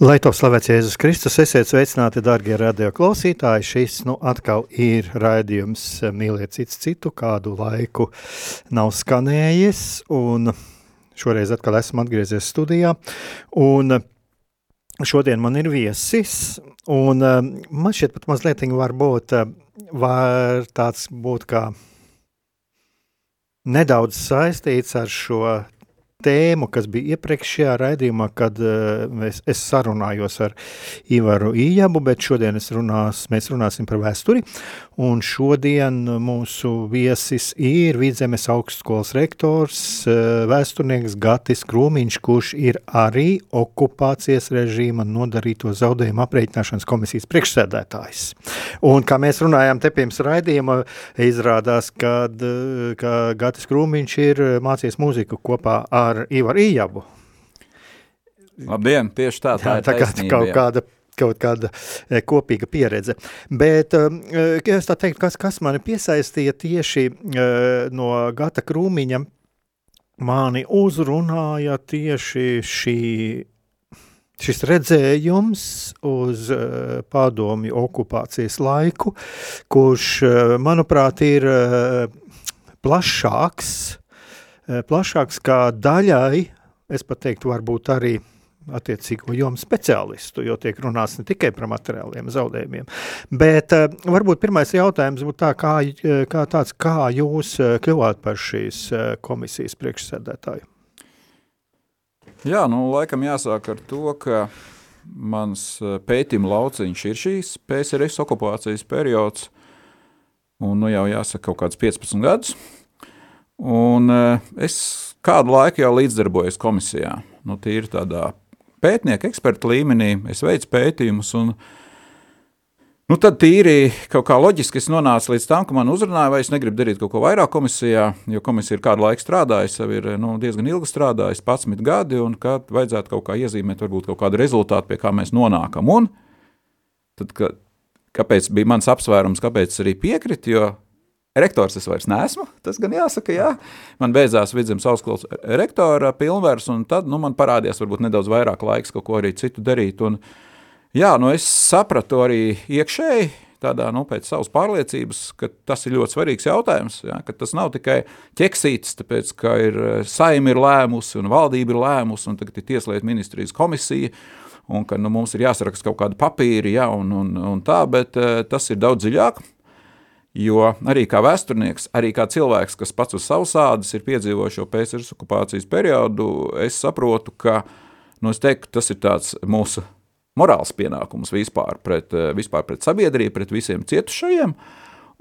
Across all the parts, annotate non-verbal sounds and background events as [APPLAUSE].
Lai to slavēts Jēzus Kristus, esiet sveicināti, darbie radioklausītāji. Šis nu, atkal ir raidījums Mīliet cits citu, kādu laiku nav skanējis. Šoreiz atkal esmu atgriezies studijā. Un šodien man ir viesis. Un man šķiet, pat mazliet varbūt var tāds būt kā nedaudz saistīts ar šo tēmu, kas bija iepriekšējā raidījumā, kad uh, es, es sarunājos ar Ivaru Ijabu, bet šodien runās, mēs runāsim par vēsturi. Un šodien mūsu viesis ir Vidzemes augstskolas rektors, uh, vēsturnieks Gatis Krūmiņš, kurš ir arī okupācijas režīma nodarīto zaudējumu aprēķināšanas komisijas priekšsēdētājs. Un kā mēs runājām te pirms raidījuma, izrādās, kad, uh, ka Gatis Krūmiņš ir mācījies mūziku kopā ar ar Ivaru Ijabu. Labdien, tieši tā, tā, jā, tā kā kaut kāda kaut kāda e, kopīga pieredze. Bet um, e, es tā teiktu, kas, kas mani piesaistīja tieši uh, no Gata Krūmiņa, mani uzrunāja tieši šī, šis redzējums uz padomju okupācijas laiku, kurš, manuprāt, ir plašāks plašāks kā daļai, es pat teiktu, varbūt arī attiecīgo jomu speciālistu, jo tiek runāts ne tikai par materiāliem zaudējumiem. Bet uh, varbūt pirmais jautājums būtu tā, kā, eh, kā tāds, kā jūs kļuvāt par šīs komisijas priekšsēdētāju? Jā, nu laikam jāsāk ar to, ka mans pētījuma lauciņš ir šīs PSRS okupācijas periods, un nu jau jāsaka kaut kāds 15 gadus, Un eh, es kādu laiku jau līdzdarbojos komisijā. Nu, tīri tādā pētnieka eksperta līmenī es veicu pētījumus, un nu, tad tīri kaut kā loģiski es nonācu līdz tam, ka man uzrunāja, vai es negribu darīt kaut ko vairāk komisijā, jo komisija ir kādu laiku strādājusi, jau ir nu, diezgan ilgi strādājusi, 11 gadi, un ka vajadzētu kaut kā iezīmēt varbūt kaut kādu rezultātu, pie kā mēs nonākam. Un tad, ka, kāpēc bija mans apsvērums, kāpēc arī piekrit, jo Rektors es vairs neesmu, tas gan jāsaka, jā. Man beidzās vidzemes augstskolas rektora pilnvērs, un tad nu, man parādījās varbūt nedaudz vairāk laiks kaut ko arī citu darīt. Un, jā, nu es sapratu arī iekšēji, tādā, nu, pēc savas pārliecības, ka tas ir ļoti svarīgs jautājums, jā, ka tas nav tikai ķeksīts, tāpēc, ka ir saima ir lēmusi un valdība ir lēmusi, un tagad ir tieslietu ministrijas komisija, un ka nu, mums ir jāsaraksta kaut kāda papīri, jā, un, un, un tā, bet tas ir daudz dziļāk, Jo arī kā vēsturnieks, arī kā cilvēks, kas pats uz savas ādas ir piedzīvojis šo PSRS okupācijas periodu, es saprotu, ka nu, es teiktu, tas ir mūsu morāls pienākums vispār pret, vispār pret sabiedrību, pret visiem cietušajiem.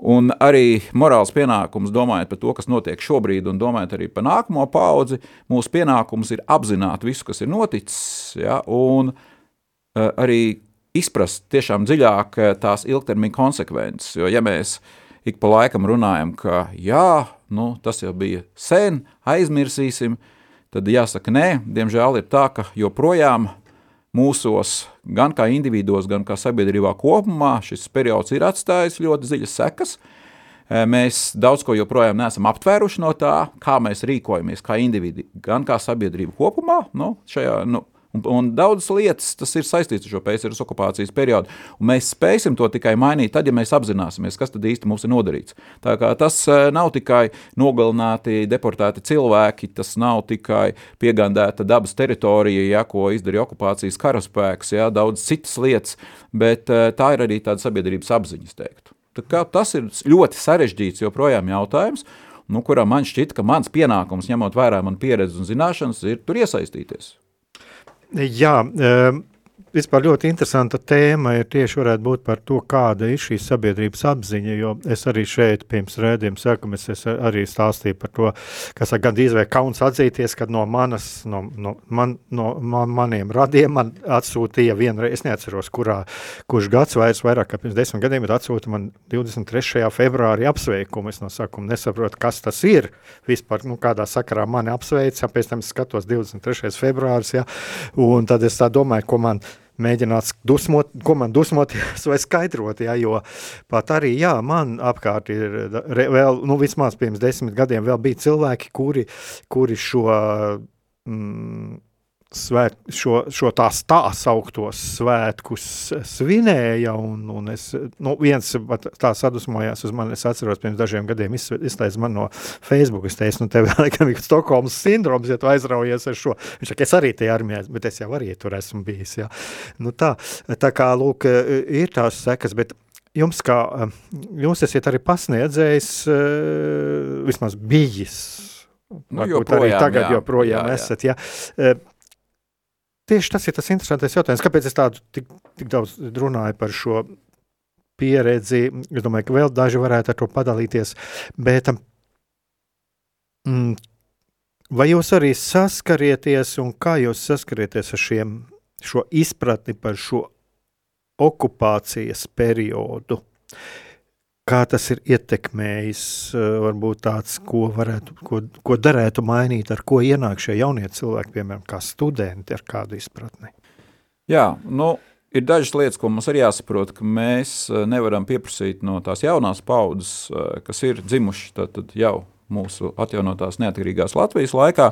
Un arī morāls pienākums, domājot par to, kas notiek šobrīd, un domājot arī par nākamo paudzi, mūsu pienākums ir apzināt visu, kas ir noticis, ja, un uh, arī izprast tiešām dziļāk eh, tās ilgtermiņa konsekvences. Jo, ja mēs ik pa laikam runājam, ka jā, nu, tas jau bija sen, aizmirsīsim, tad jāsaka, nē, diemžēl ir tā, ka joprojām mūsos, gan kā individos, gan kā sabiedrībā kopumā, šis periods ir atstājis ļoti dziļas sekas. Eh, mēs daudz ko joprojām neesam aptvēruši no tā, kā mēs rīkojamies kā individi, gan kā sabiedrība kopumā, nu, šajā nu, Un, un daudzas lietas tas ir saistīts ar šo PSRS okupācijas periodu. Un mēs spēsim to tikai mainīt, tad, ja mēs apzināsimies, kas tad īsti mums ir nodarīts. Tā kā tas eh, nav tikai nogalināti, deportēti cilvēki, tas nav tikai piegādāta dabas teritorija, ja, ko izdarīja okupācijas karaspēks, ja, daudz citas lietas, bet eh, tā ir arī tāda sabiedrības apziņas teiktu. Tas ir ļoti sarežģīts joprojām jautājums, nu, kurā man šķiet, ka mans pienākums, ņemot vērā manu pieredzi un zināšanas, ir tur iesaistīties. Jā, um, vispār ļoti interesanta tēma ir tieši varētu būt par to, kāda ir šī sabiedrības apziņa, jo es arī šeit pirms rēdījuma sākumas es arī stāstīju par to, kas gan dīzvē kauns atzīties, kad no manas, no, no, man, no man, maniem radiem man atsūtīja vienreiz, es neatceros, kurā, kurš gads vairs vairāk kā pirms desmit gadiem, bet atsūta man 23. februārī apsveikumu, es no sākuma nesaprotu, kas tas ir, vispār, nu, kādā sakarā mani apsveica, pēc tam es skatos 23. februāris, ja, un tad es tā domāju, ko man mēģināt dusmot, ko man dusmoties [LAUGHS] vai skaidrot, ja, jo pat arī, jā, man apkārt ir vēl, nu, vismaz pirms desmit gadiem vēl bija cilvēki, kuri, kuri šo, mm, svēt, šo, šo tā sauktos svētkus svinēja, un, un es, nu, viens tā sadusmojās uz mani, es atceros, pirms dažiem gadiem izteica man no Facebook, es teicu, nu, tev [LAUGHS] laikam ir Stokholmas sindroms, ja tu aizraujies ar šo, viņš saka, es arī te armijā, bet es jau arī tur esmu bijis, jā. Nu, tā, tā kā, lūk, ir tās sekas, bet jums kā, jūs esat arī pasniedzējis, vismaz bijis, Nu, joprojām, arī tagad jā, joprojām jā, jā. esat. Ja. Tieši tas ir tas interesantais jautājums, kāpēc es tādu tik, tik daudz runāju par šo pieredzi. Es domāju, ka vēl daži varētu ar to padalīties. Bet, mm, vai jūs arī saskarieties un kā jūs saskarieties ar šiem, šo izpratni par šo okupācijas periodu? Kā tas ir ietekmējis, eh, varbūt tāds, ko, varētu, ko, ko darētu mainīt, ar ko ienāk šie jaunie cilvēki, piemēram, kā studenti ar kādu izpratni? Jā, nu, ir dažas lietas, ko mums ir jāsaprot, ka mēs eh, nevaram pieprasīt no tās jaunās paudzes, eh, kas ir dzimuši tad, tad jau mūsu atjaunotās neatkarīgās Latvijas laikā,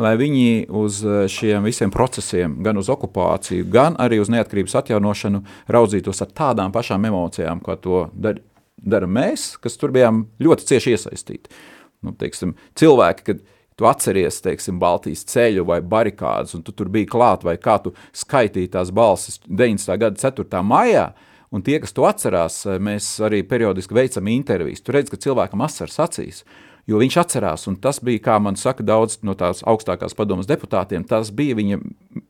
lai viņi uz šiem visiem procesiem, gan uz okupāciju, gan arī uz neatkarības atjaunošanu raudzītos ar tādām pašām emocijām, kā to dar, dara mēs, kas tur bijām ļoti cieši iesaistīti. Nu, teiksim, cilvēki, kad tu atceries teiksim, Baltijas ceļu vai barikādas, un tu tur biji klāt, vai kā tu skaitīji tās balsis 90. gada 4. maijā, un tie, kas to atcerās, mēs arī periodiski veicam intervijas. Tu redz, ka cilvēkam asars acīs, jo viņš atcerās, un tas bija, kā man saka daudz no tās augstākās padomas deputātiem, tas bija viņa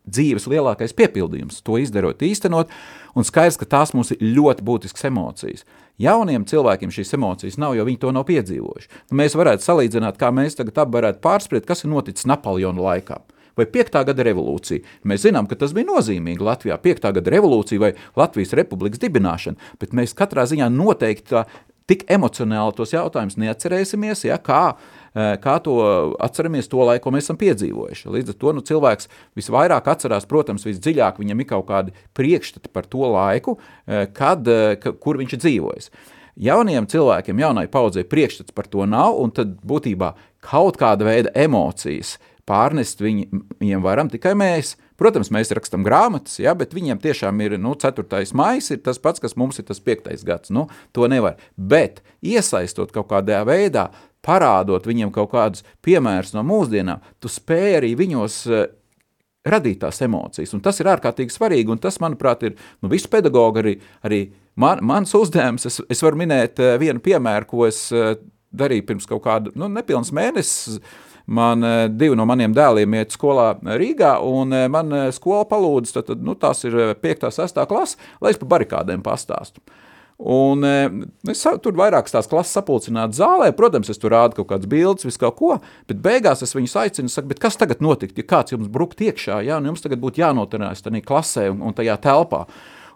dzīves lielākais piepildījums, to izdarot, īstenot, un skaidrs, ka tās mums ir ļoti būtiskas emocijas. Jauniem cilvēkiem šīs emocijas nav, jo viņi to nav piedzīvojuši. Nu, mēs varētu salīdzināt, kā mēs tagad varētu pārspēt, kas ir noticis Napoleona laikā vai 5. gada revolūcija. Mēs zinām, ka tas bija nozīmīgi Latvijā, 5. gada revolūcija vai Latvijas republikas dibināšana, bet mēs katrā ziņā noteikti tā tik emocionāli tos jautājumus neatcerēsimies, ja, kā, kā to atceramies to laiku, ko mēs esam piedzīvojuši. Līdz ar to nu, cilvēks visvairāk atcerās, protams, visdziļāk viņam ir kaut kādi priekšstati par to laiku, eh, kad, eh, kur viņš ir dzīvojis. Jauniem cilvēkiem, jaunai paudzei priekšstats par to nav, un tad būtībā kaut kāda veida emocijas pārnest viņi, viņiem varam tikai mēs. Protams, mēs rakstām grāmatas, ja, bet viņiem tiešām ir nu, 4. maija, ir tas pats, kas mums ir tas 5. gads. Nu, to nevar. Bet iesaistot kaut kādā veidā, parādot viņiem kaut kādus piemērus no mūsdienām, tu spēj arī viņos uh, radīt tās emocijas. Un tas ir ārkārtīgi svarīgi, un tas, manuprāt, ir nu, visu pedagogu arī, arī man, mans uzdevums. Es, es varu minēt uh, vienu piemēru, ko es uh, darīju pirms kaut kāda nu, nepilnas mēnesis man eh, divi no maniem dēliem iet skolā Rīgā, un eh, man eh, skola palūdza, tad, nu, tās ir 5. un 6. klase, lai es par barikādēm pastāstu. Un es tur vairākas tās klases sapulcinātu zālē, protams, es tur rādu kaut kādas bildes, visu kaut ko, bet beigās es viņus aicinu, saku, kas tagad notikt, ja kāds jums brukt iekšā, un jums tagad būtu jānoturās tajā klasē un, un tajā telpā.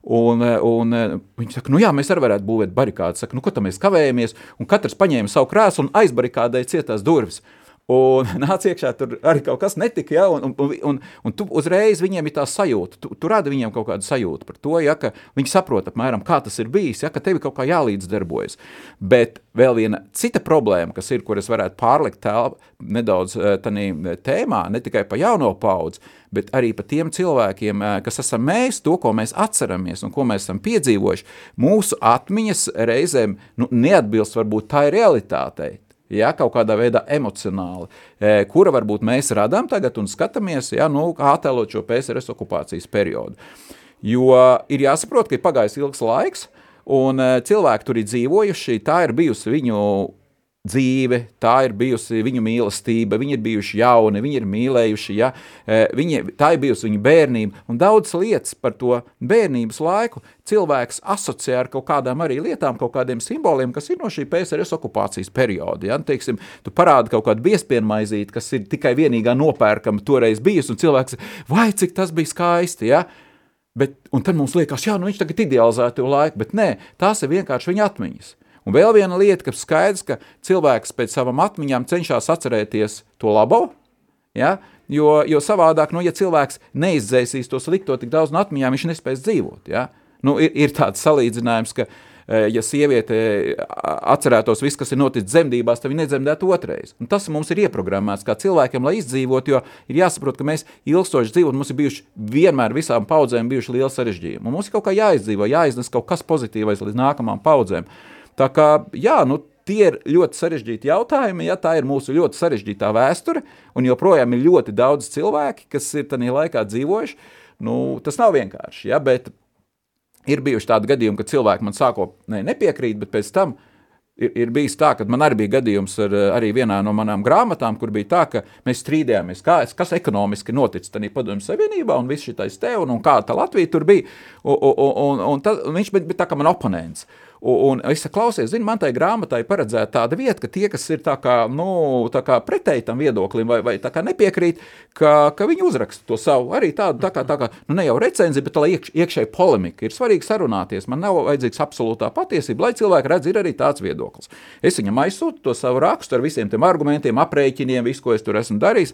Un, un viņi saka, nu jā, mēs arī varētu būvēt barikādas. Saka, nu, ko tam mēs kavējamies? Un katrs paņēma savu krēslu un aizbarikādēja cietās durvis. Un [LAUGHS] nāc iekšā, tur arī kaut kas netika, ja, un, un, un, un tu uzreiz viņiem ir tā sajūta, tu, tu radi viņiem kaut kādu sajūtu par to, ja, ka viņi saprot apmēram, kā tas ir bijis, ja, ka tevi kaut kā jālīdzdarbojas. Bet vēl viena cita problēma, kas ir, kur es varētu pārlikt tēl, nedaudz eh, tanī tēmā, ne tikai pa jauno paudzi, bet arī pa tiem cilvēkiem, eh, kas esam mēs, to, ko mēs atceramies un ko mēs esam piedzīvojuši, mūsu atmiņas reizēm nu, neatbilst varbūt tai realitātei ja, kaut kādā veidā emocionāli, e, kura varbūt mēs radām tagad un skatāmies, ja, nu, kā attēlot šo PSRS okupācijas periodu. Jo ir jāsaprot, ka ir pagājis ilgs laiks, un e, cilvēki tur ir dzīvojuši, tā ir bijusi viņu dzīve, tā ir bijusi viņu mīlestība, viņi ir bijuši jauni, viņi ir mīlējuši, ja? E, viņi, tā ir bijusi viņu bērnība, un daudz lietas par to bērnības laiku cilvēks asociē ar kaut kādām arī lietām, kaut kādiem simboliem, kas ir no šī PSRS okupācijas perioda. Ja? Teiksim, tu parādi kaut kādu biespienmaizīti, kas ir tikai vienīgā nopērkama toreiz bijusi, un cilvēks, vai cik tas bija skaisti, ja? Bet, un tad mums liekas, jā, nu viņš tagad idealizē to laiku, bet nē, tās ir vienkārši viņa atmiņas. Un vēl viena lieta, kas skaidrs, ka cilvēks pēc savām atmiņām cenšas atcerēties to labo, ja? jo, jo savādāk, nu, ja cilvēks neizdzēsīs to slikto tik daudz no atmiņām, viņš nespēs dzīvot. Ja? Nu, ir, ir tāds salīdzinājums, ka, e, ja sieviete atcerētos visu, kas ir noticis dzemdībās, tad viņa nedzemdētu otrais. Un tas mums ir ieprogrammēts kā cilvēkiem, lai izdzīvotu, jo ir jāsaprot, ka mēs ilgstoši dzīvojam, mums ir bijuši vienmēr visām paudzēm bijuši lieli sarežģījumi. Un mums ir kaut kā jāizdzīvo, jāiznes kaut kas pozitīvais līdz nākamām paudzēm. Tā kā, jā, nu, tie ir ļoti sarežģīti jautājumi, ja tā ir mūsu ļoti sarežģītā vēsture, un joprojām ir ļoti daudz cilvēki, kas ir tajā laikā dzīvojuši. Nu, tas nav vienkārši, ja, bet ir bijuši tādi gadījumi, kad cilvēki man sākotnēji nepiekrīt, bet pēc tam ir, ir bijis tā, ka man arī bija gadījums ar arī vienā no manām grāmatām, kur bija tā, ka mēs strīdējāmies, kā, kas ekonomiski noticis tajā padomju savienībā un viss šitais te, un, un kā tā Latvija tur bija, un, un, un, un, un viņš bija tā kā man oponents. Un, un es saku, klausies, zini, man tai grāmatai paredzēta tāda vieta, ka tie, kas ir tā kā, nu, tā kā pretēji tam viedoklim vai, vai tā kā nepiekrīt, ka, ka viņi uzraksta to savu arī tādu, tā kā, tā kā nu, ne jau recenziju, bet lai iekš, iekšēji polemika. Ir svarīgi sarunāties, man nav vajadzīgs absolūtā patiesība, lai cilvēki redz, ir arī tāds viedoklis. Es viņam aizsūtu to savu rakstu ar visiem tiem argumentiem, aprēķiniem, visu, ko es tur esmu darījis.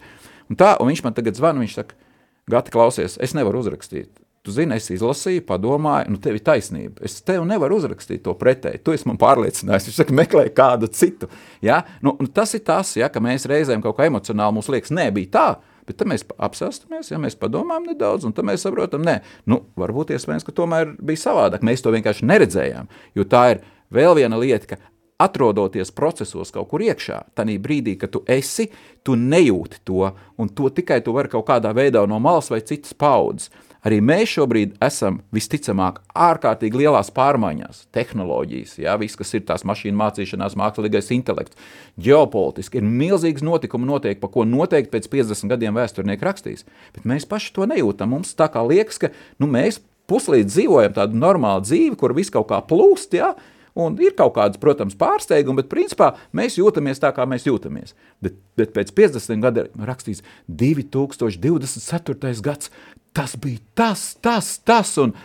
Un tā, un viņš man tagad zvana, viņš saka, Gati, klausies, es nevaru uzrakstīt Tu zini, es izlasīju, padomāju, nu, tev ir taisnība. Es tev nevaru uzrakstīt to pretēji. Tu esi man pārliecinājis. Viņš saka, meklē kādu citu. Ja? Nu, tas ir tas, ja, ka mēs reizēm kaut kā emocionāli mums liekas, nē, bija tā. Bet tad mēs apsēstamies, ja mēs padomājam nedaudz, un tad mēs saprotam, nē, nu, varbūt iespējams, ka tomēr bija savādāk. Mēs to vienkārši neredzējām. Jo tā ir vēl viena lieta, ka atrodoties procesos kaut kur iekšā, tajā brīdī, kad tu esi, tu nejūti to, un to tikai tu vari kaut kādā veidā no malas vai citas paudzes. Arī mēs šobrīd esam visticamāk ārkārtīgi lielās pārmaiņās, tehnoloģijas, jā, viss, kas ir tās mašīnu mācīšanās, mākslīgais intelekts, ģeopolitiski, ir milzīgs notikumi notiek, pa ko noteikti pēc 50 gadiem vēsturnieki rakstīs, bet mēs paši to nejūtam. Mums tā kā liekas, ka nu, mēs puslīdz dzīvojam tādu normālu dzīvi, kur viss kaut kā plūst, jā, Un ir kaut kādas, protams, pārsteigumi, bet principā mēs jūtamies tā, kā mēs jūtamies. Bet, bet pēc 50 gadiem rakstīts 2024. gads tas bija tas, tas, tas. Un,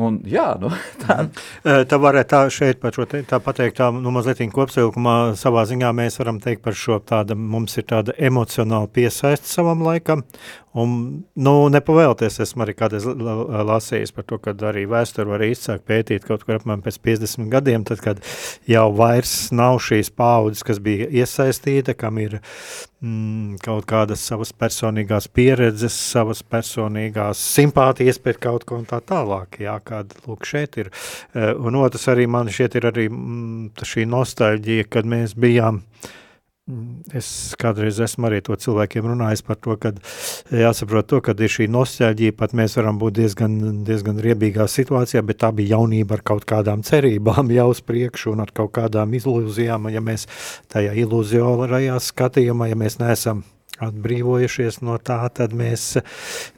Un, jā, nu, [LAUGHS] tā. tā varētu tā šeit par šo te, tā pateikt, tā, nu, mazliet kopsavilkumā savā ziņā mēs varam teikt par šo tāda, mums ir tāda emocionāla piesaista savam laikam, Un, nu, nepavēlties, esmu arī kādreiz lasījis par to, ka arī vēsturi var izsākt pētīt kaut kur apmēram pēc 50 gadiem, tad, kad jau vairs nav šīs paudzes, kas bija iesaistīta, kam ir mm, kaut kādas savas personīgās pieredzes, savas personīgās simpātijas pret kaut ko un tā tālāk, jā, kāda, lūk, šeit ir. Eh, un otrs arī man šeit ir arī mm, šī nostalģija, kad mēs bijām uh, Es kādreiz esmu arī to cilvēkiem runājis par to, ka jāsaprot to, ka ir šī nostāļģija, pat mēs varam būt diezgan, diezgan riebīgā situācijā, bet tā bija jaunība ar kaut kādām cerībām [LAUGHS] jau uz priekšu un ar kaut kādām ilūzijām, ja mēs tajā ilūzijorajā skatījumā, ja mēs neesam atbrīvojušies no tā, tad mēs,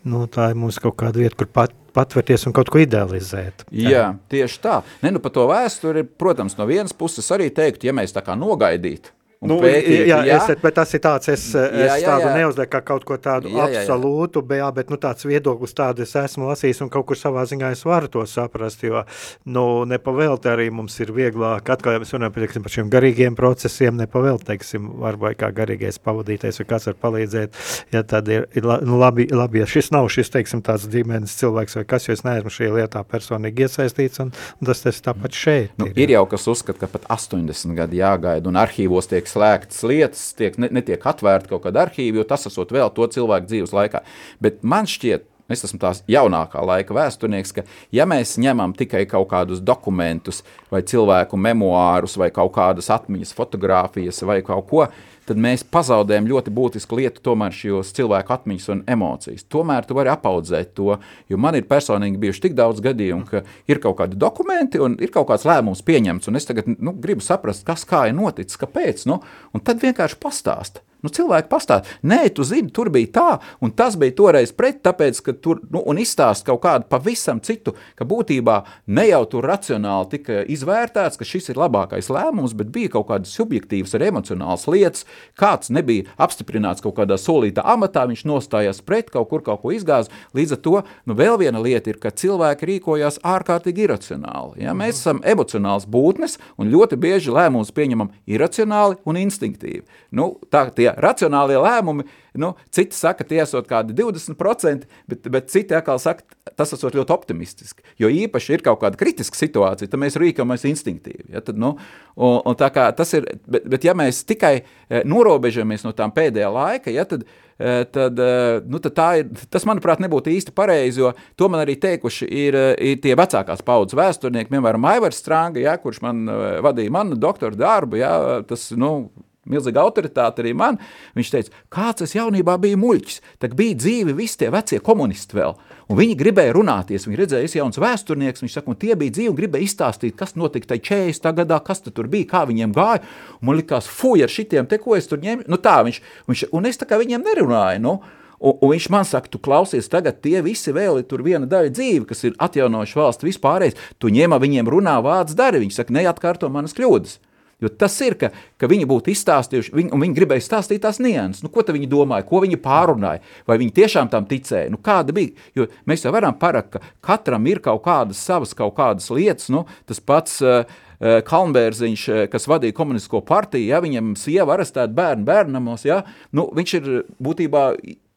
nu, tā ir mums kaut kāda vieta, kur pat, patvērties un kaut ko idealizēt. Jā tieši tā. Ne, nu, par to vēsturi, protams, no vienas puses arī teikt, ja mēs tā kā nogaidītu, Nu, pētīt, jā, jā. Es, bet tas ir tāds, es, es jā, jā, tādu neuzlieku kā kaut ko tādu jā, jā, absolūtu, jā. bet, jā, bet nu, tāds viedoklis tādu es esmu lasījis un kaut kur savā ziņā es varu to saprast, jo nu, nepavēlti arī mums ir vieglāk, atkal mēs runājam teiksim, par šiem garīgiem procesiem, nepavēlti, teiksim, varbūt kā garīgais pavadītais vai kāds var palīdzēt, ja tad ir, ir nu, labi, labi, ja šis nav šis, teiksim, tāds ģimenes cilvēks vai kas, jo es neesmu šajā lietā personīgi iesaistīts un, un tas tas tāpat šeit. Nu, ir, ir jau kas uzskata, ka pat 80 gadi jāgaida un arhīvos tiek slēgtas lietas, tiek, ne, netiek atvērta kaut kāda arhīva, jo tas esot vēl to cilvēku dzīves laikā. Bet man šķiet, es esmu tās jaunākā laika vēsturnieks, ka ja mēs ņemam tikai kaut kādus dokumentus vai cilvēku memoārus vai kaut kādas atmiņas fotogrāfijas vai kaut ko, tad mēs pazaudējam ļoti būtisku lietu, tomēr šos cilvēku atmiņas un emocijas. Tomēr tu vari apaudzēt to, jo man ir personīgi bijuši tik daudz gadījumu, ka ir kaut kādi dokumenti un ir kaut kāds lēmums pieņemts, un es tagad nu, gribu saprast, kas kā ir noticis, kāpēc, nu, un tad vienkārši pastāst. Nu, cilvēki pastāsta, nē, tu zini, tur bija tā, un tas bija toreiz pret, tāpēc, ka tur, nu, un izstāst kaut kādu pavisam citu, ka būtībā ne jau tur racionāli tika izvērtēts, ka šis ir labākais lēmums, bet bija kaut kādas subjektīvas ar emocionāls lietas, kāds nebija apstiprināts kaut kādā solītā amatā, viņš nostājās pret, kaut kur kaut ko izgāz, līdz ar to, nu, vēl viena lieta ir, ka cilvēki rīkojās ārkārtīgi iracionāli, ja? mēs esam emocionāls būtnes, un ļoti bieži lēmumus pieņemam iracionāli un instinktīvi. Nu, tā, tie racionālie lēmumi, nu, citi saka, tie esot kādi 20%, bet, bet citi atkal saka, tas esot ļoti optimistiski. Jo īpaši ir kaut kāda kritiska situācija, tad mēs rīkojamies instinktīvi. Ja, tad, nu, un, un tā kā tas ir, bet, bet ja mēs tikai eh, norobežamies no tām pēdējā laika, ja, tad, eh, tad, eh, nu, tad ir, tas, manuprāt, nebūtu īsti pareizi, jo to man arī teikuši ir, ir tie vecākās paudzes vēsturnieki, piemēram, Aivars Stranga, ja, kurš man vadīja manu doktora darbu, ja, tas, nu, milzīga autoritāte arī man. Viņš teica, kāds es jaunībā biju muļķis, tad bija dzīvi visi tie vecie komunisti vēl. Un viņi gribēja runāties, viņi redzēja, es jauns vēsturnieks, viņš saka, un tie bija dzīvi un gribēja izstāstīt, kas notika tajā 40. gadā, kas tur bija, kā viņiem gāja. Un man likās, fuj, ar šitiem te, ko es tur ņēmu, nu tā viņš, viņš un es tā kā viņiem nerunāju, nu, Un, un viņš man saka, tu klausies, tagad tie visi vēl ir tur viena daļa dzīve, kas ir atjaunojuši valsts vispārējais. Tu ņem viņiem runā vārds dari, viņi saka, neatkārto manas kļūdas. Jo tas ir, ka, ka viņi būtu izstāstījuši, viņi, un viņi gribēja stāstīt tās nianses. Nu, ko viņi domāja, ko viņi pārunāja, vai viņi tiešām tam ticēja. Nu, kāda bija? Jo mēs jau varam parakt, ka katram ir kaut kādas savas kaut kādas lietas. Nu, tas pats uh, Kalnbērziņš, kas vadīja komunistisko partiju, ja viņam sieva arestēta bērnu bērnamos, ja, nu, viņš ir būtībā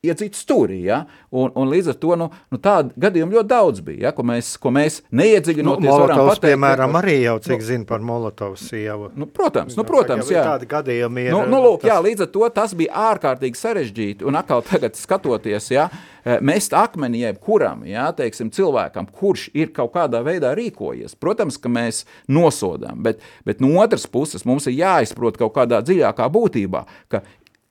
iedzīt stūrī. Ja? Un, un līdz ar to nu, nu, tādu gadījumu ļoti daudz bija, ja? ko mēs, ko mēs neiedziļinoties nu, varam pateikt. piemēram, ka, arī jau cik nu, zina par Molotovu sievu. Nu, protams, nu, protams, jā. Tādi gadījumi ir. Nu, nu, lūk, tas... jā, līdz ar to tas bija ārkārtīgi sarežģīti, un atkal tagad skatoties, ja, mest akmeni jebkuram, ja, teiksim, cilvēkam, kurš ir kaut kādā veidā rīkojies. Protams, ka mēs nosodām, bet, bet no otras puses mums ir jāizprot kaut kādā dziļākā būtībā, ka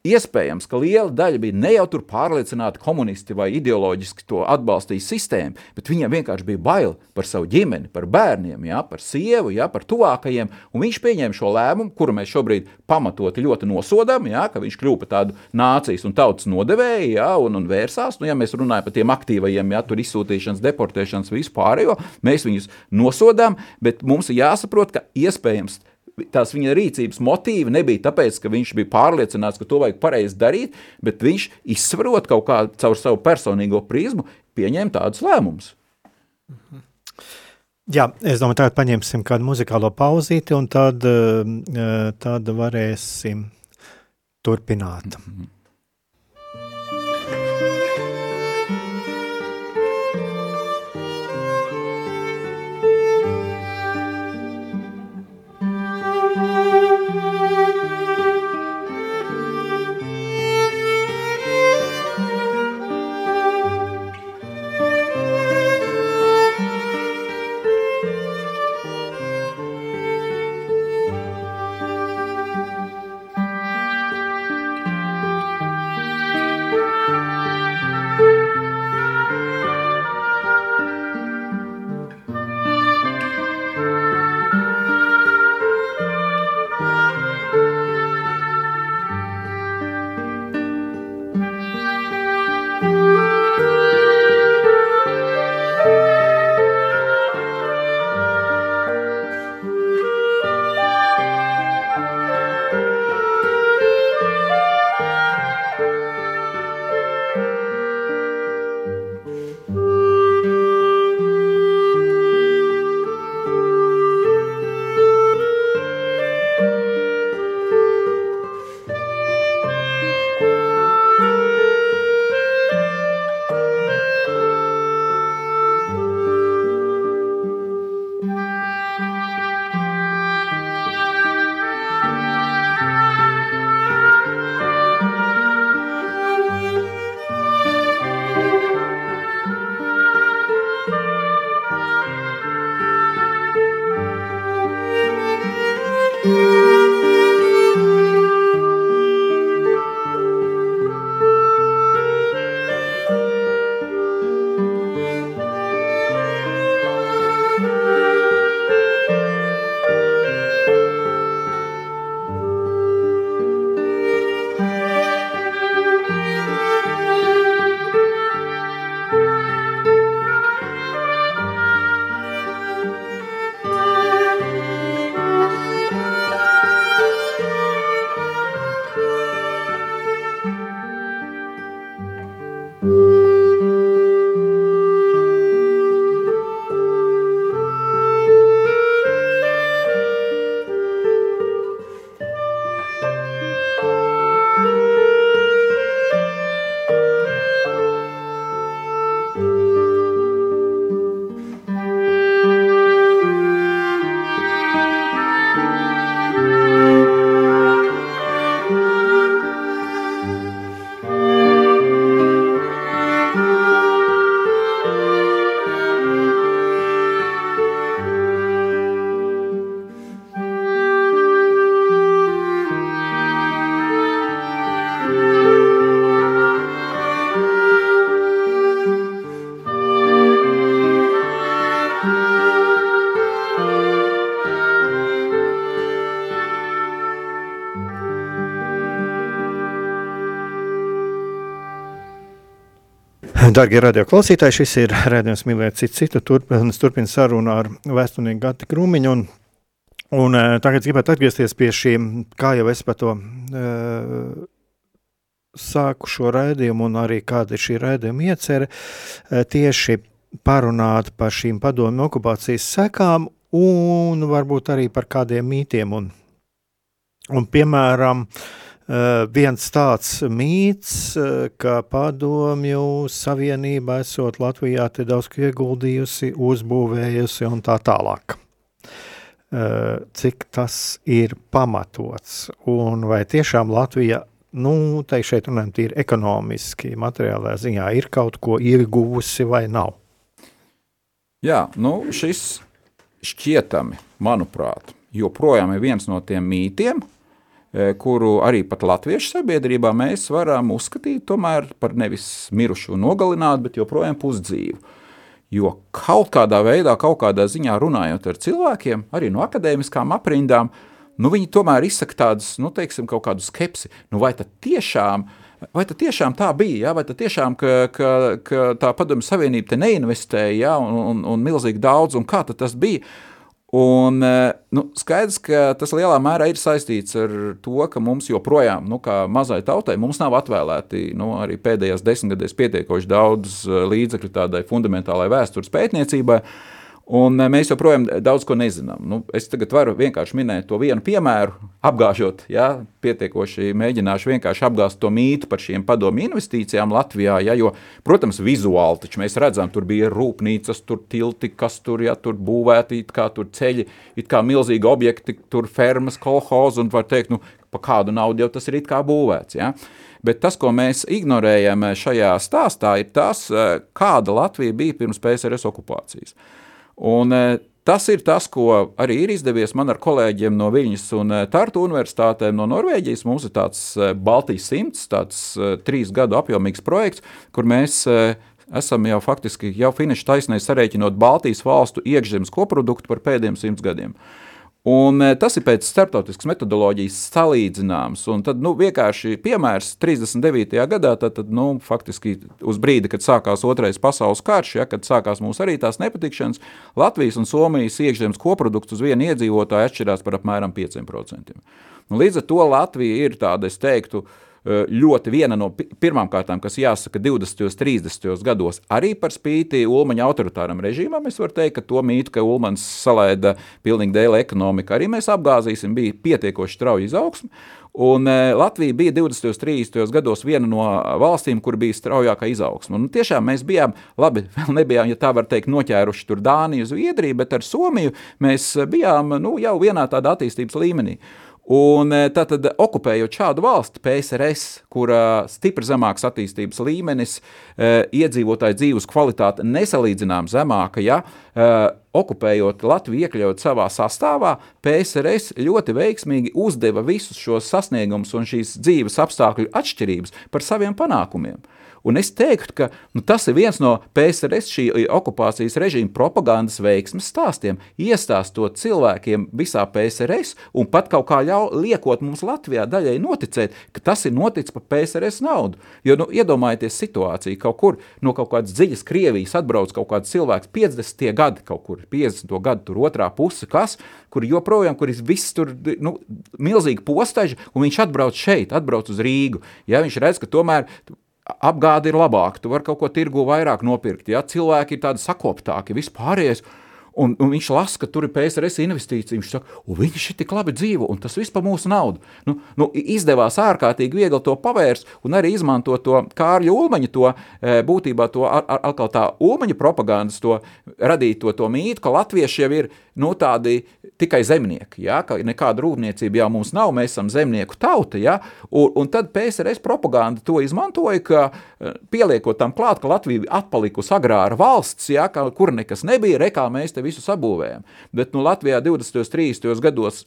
Iespējams, ka liela daļa bija ne jau tur pārliecināti komunisti vai ideoloģiski to atbalstīja sistēmu, bet viņiem vienkārši bija bail par savu ģimeni, par bērniem, jā, par sievu, jā, par tuvākajiem, un viņš pieņēma šo lēmumu, kuru mēs šobrīd pamatoti ļoti nosodām, jā, ka viņš kļuva par tādu nācijas un tautas nodevēju, jā, un, un vērsās, nu, ja mēs runājam par tiem aktīvajiem, jā, tur izsūtīšanas, deportēšanas, vispārējo, mēs viņus nosodām, bet mums ir jāsaprot, ka iespējams tās viņa rīcības motīvi nebija tāpēc, ka viņš bija pārliecināts, ka to vajag pareizi darīt, bet viņš izsverot kaut kā caur savu personīgo prizmu, pieņēma tādus lēmumus. Jā, es domāju, tagad paņemsim kādu muzikālo pauzīti, un tad, eh, tad varēsim turpināt. Mm -hmm. Darbie radioklausītāji, šis ir redzējums mīlēt citu citu. Turpinām turpin sarunu ar vēsturnieku Gati Krūmiņu. Un, un uh, tagad gribētu atgriezties pie šīm, kā jau es par to uh, sāku šo raidījumu, un arī kāda ir šī raidījuma iecerē, uh, tieši parunāt par šīm padomju okupācijas sekām un varbūt arī par kādiem mītiem. Un, un piemēram, Uh, viens tāds mīts, uh, ka padomju savienība esot Latvijā te daudz ieguldījusi, uzbūvējusi un tā tālāk. Uh, cik tas ir pamatots un vai tiešām Latvija, nu, teikt šeit runājam tīri ekonomiski, materiālā ziņā ir kaut ko ieguvusi vai nav? Jā, nu šis šķietami, manuprāt, joprojām ir viens no tiem mītiem, kuru arī pat latviešu sabiedrībā mēs varam uzskatīt par nevis mirušu un nogalinātu, bet joprojām pusdzīvu. Jo kaut kādā veidā, kaut kādā ziņā runājot ar cilvēkiem, arī no akadēmiskām aprindām, nu, viņi tomēr izsaka tādus, nu, teiksim, kaut kādu skepsi. Nu, vai tad tiešām, vai tad tiešām tā bija, ja? vai tad tiešām, ka, ka, ka tā padomju savienība te neinvestēja, ja? un, un, un milzīgi daudz, un kā tas bija? Un, eh, nu, skaidrs, ka tas lielā mērā ir saistīts ar to, ka mums joprojām, nu, kā mazai tautai, nav atvēlēti nu, arī pēdējās desmitgadēs pietiekoši daudz eh, līdzekļu tādai fundamentālai vēstures pētniecībai. Un eh, mēs joprojām daudz ko nezinām. Nu, es tagad varu vienkārši minēt to vienu piemēru, apgāžot, ja, pietiekoši mēģināšu vienkārši apgāzt to mītu par šīm padomu investīcijām Latvijā. Ja, jo, protams, vizuāli taču mēs redzam, tur bija rūpnīcas, tur tilti, kas tur, ja, tur būvēti, kā tur ceļi, it kā milzīgi objekti, tur fermas, kolhozi, un var teikt, nu, pa kādu naudu jau tas ir it kā būvēts. Ja. Bet tas, ko mēs ignorējam šajā stāstā, ir tas, eh, kāda Latvija bija pirms PSRS okupācijas. Un, e, Tas ir tas, ko arī ir izdevies man ar kolēģiem no Viņas un e, Tartu universitātēm no Norvēģijas. Mums ir tāds e, Baltijas simts, tāds trīs gadu apjomīgs projekts, kur mēs esam jau faktiski jau finiša taisnē sarēķinot Baltijas valstu iekšzemes koproduktu par pēdējiem simts gadiem. Un eh, tas ir pēc starptautiskas metodoloģijas salīdzināms. Un tad nu, vienkārši piemērs 39. gadā, tad, tad nu, faktiski uz brīdi, kad sākās otrais pasaules karš, ja, kad sākās mūsu arī tās nepatikšanas, Latvijas un Somijas iekšzemes koprodukts uz vienu iedzīvotāju atšķirās par apmēram 5%. Nu, līdz ar to Latvija ir tāda, es teiktu, uh, ļoti viena no pirmām kārtām, kas jāsaka 20. un 30. gados, arī par spīti Ulmaņa autoritāram režīmam. Es varu teikt, ka to mītu, ka Ulmans salaida pilnīgi dēļ ekonomika, arī mēs apgāzīsim, bija pietiekoši strauja izaugsme. Un e, Latvija bija 20. un 30. gados viena no valstīm, kur bija straujākā izaugsme. Un tiešām mēs bijām, labi, [LAUGHS] vēl nebijām, ja tā var teikt, noķēruši tur Dāniju, Zviedriju, bet ar Somiju mēs bijām nu, jau vienā tādā attīstības līmenī. Un e, tātad, okupējot šādu valsti, PSRS, kur stipri zemāks attīstības līmenis, e, iedzīvotāju dzīves kvalitāte nesalīdzinām zemāka, ja, e, okupējot Latviju, iekļaut savā sastāvā, PSRS ļoti veiksmīgi uzdeva visus šos sasniegumus un šīs dzīves apstākļu atšķirības par saviem panākumiem. Un es teiktu, ka nu, tas ir viens no PSRS šī okupācijas režīma propagandas veiksmes stāstiem. Iestāstot cilvēkiem visā PSRS un pat kaut kā ļau, liekot mums Latvijā daļai noticēt, ka tas ir noticis par PSRS naudu. Jo nu, iedomājieties situāciju, kaut kur no kaut kādas dziļas Krievijas atbrauc kaut kāds cilvēks 50. gadi, kaut kur 50. gadu tur otrā puse, kas, kur joprojām, kur viss tur, nu, milzīgi postaži, un viņš atbrauc šeit, atbrauc uz Rīgu. Ja viņš redz, ka tomēr apgāde ir labāka, tu vari kaut ko tirgu vairāk nopirkt. Ja? Cilvēki ir tādi sakoptāki, vispārējais. Un, un viņš lasa, ka tur ir PSRS investīcija. Viņš saka, ka viņi šeit tik labi dzīvo, un tas viss par mūsu naudu. Nu, nu, izdevās ārkārtīgi viegli to pavērst, un arī izmantot to Kārļa Ulmaņa, to e, būtībā to atkal tā Ulmaņa propagandas, to radīto to mītu, ka latvieši jau ir nu, tādi tikai zemnieki, ja? nekāda rūpniecība jau mums nav, mēs esam zemnieku tauta. Ja? Un, un tad PSRS propaganda to izmantoja, ka e, pieliekot tam klāt, ka Latvija atpalikusi agrāra valsts, ja? ka, kur nekas nebija, rekā mēs te visu sabūvējam. Bet nu, Latvijā 20. un 30. gados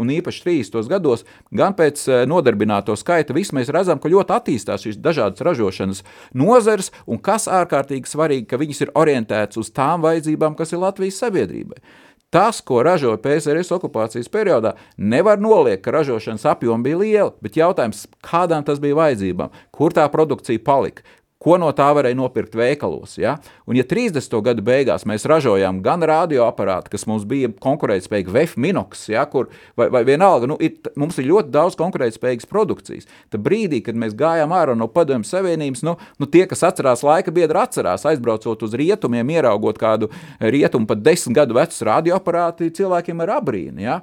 un īpaši 30. gados, gan pēc eh, nodarbināto skaita, viss mēs redzam, ka ļoti attīstās šīs dažādas ražošanas nozares, un kas ārkārtīgi svarīgi, ka viņas ir orientētas uz tām vajadzībām, kas ir Latvijas sabiedrībai. Tas, ko ražoja PSRS okupācijas periodā, nevar noliekt, ka ražošanas apjoma bija liela, bet jautājums, kādām tas bija vajadzībām, kur tā produkcija palika, ko no tā varēja nopirkt veikalos. Ja? Un, ja 30. gadu beigās mēs ražojām gan radioaparātu, kas mums bija konkurētspējīga VF Minox, ja, kur, vai, vai vienalga, nu, ir, mums ir ļoti daudz konkurētspējīgas produkcijas. Tad brīdī, kad mēs gājām ārā no Padomju Savienības, nu, nu, tie, kas atcerās laika biedru, atcerās, aizbraucot uz rietumiem, ieraugot kādu rietumu pat desmit gadu vecu radioaparātu, cilvēkiem ir abrīna. Ja?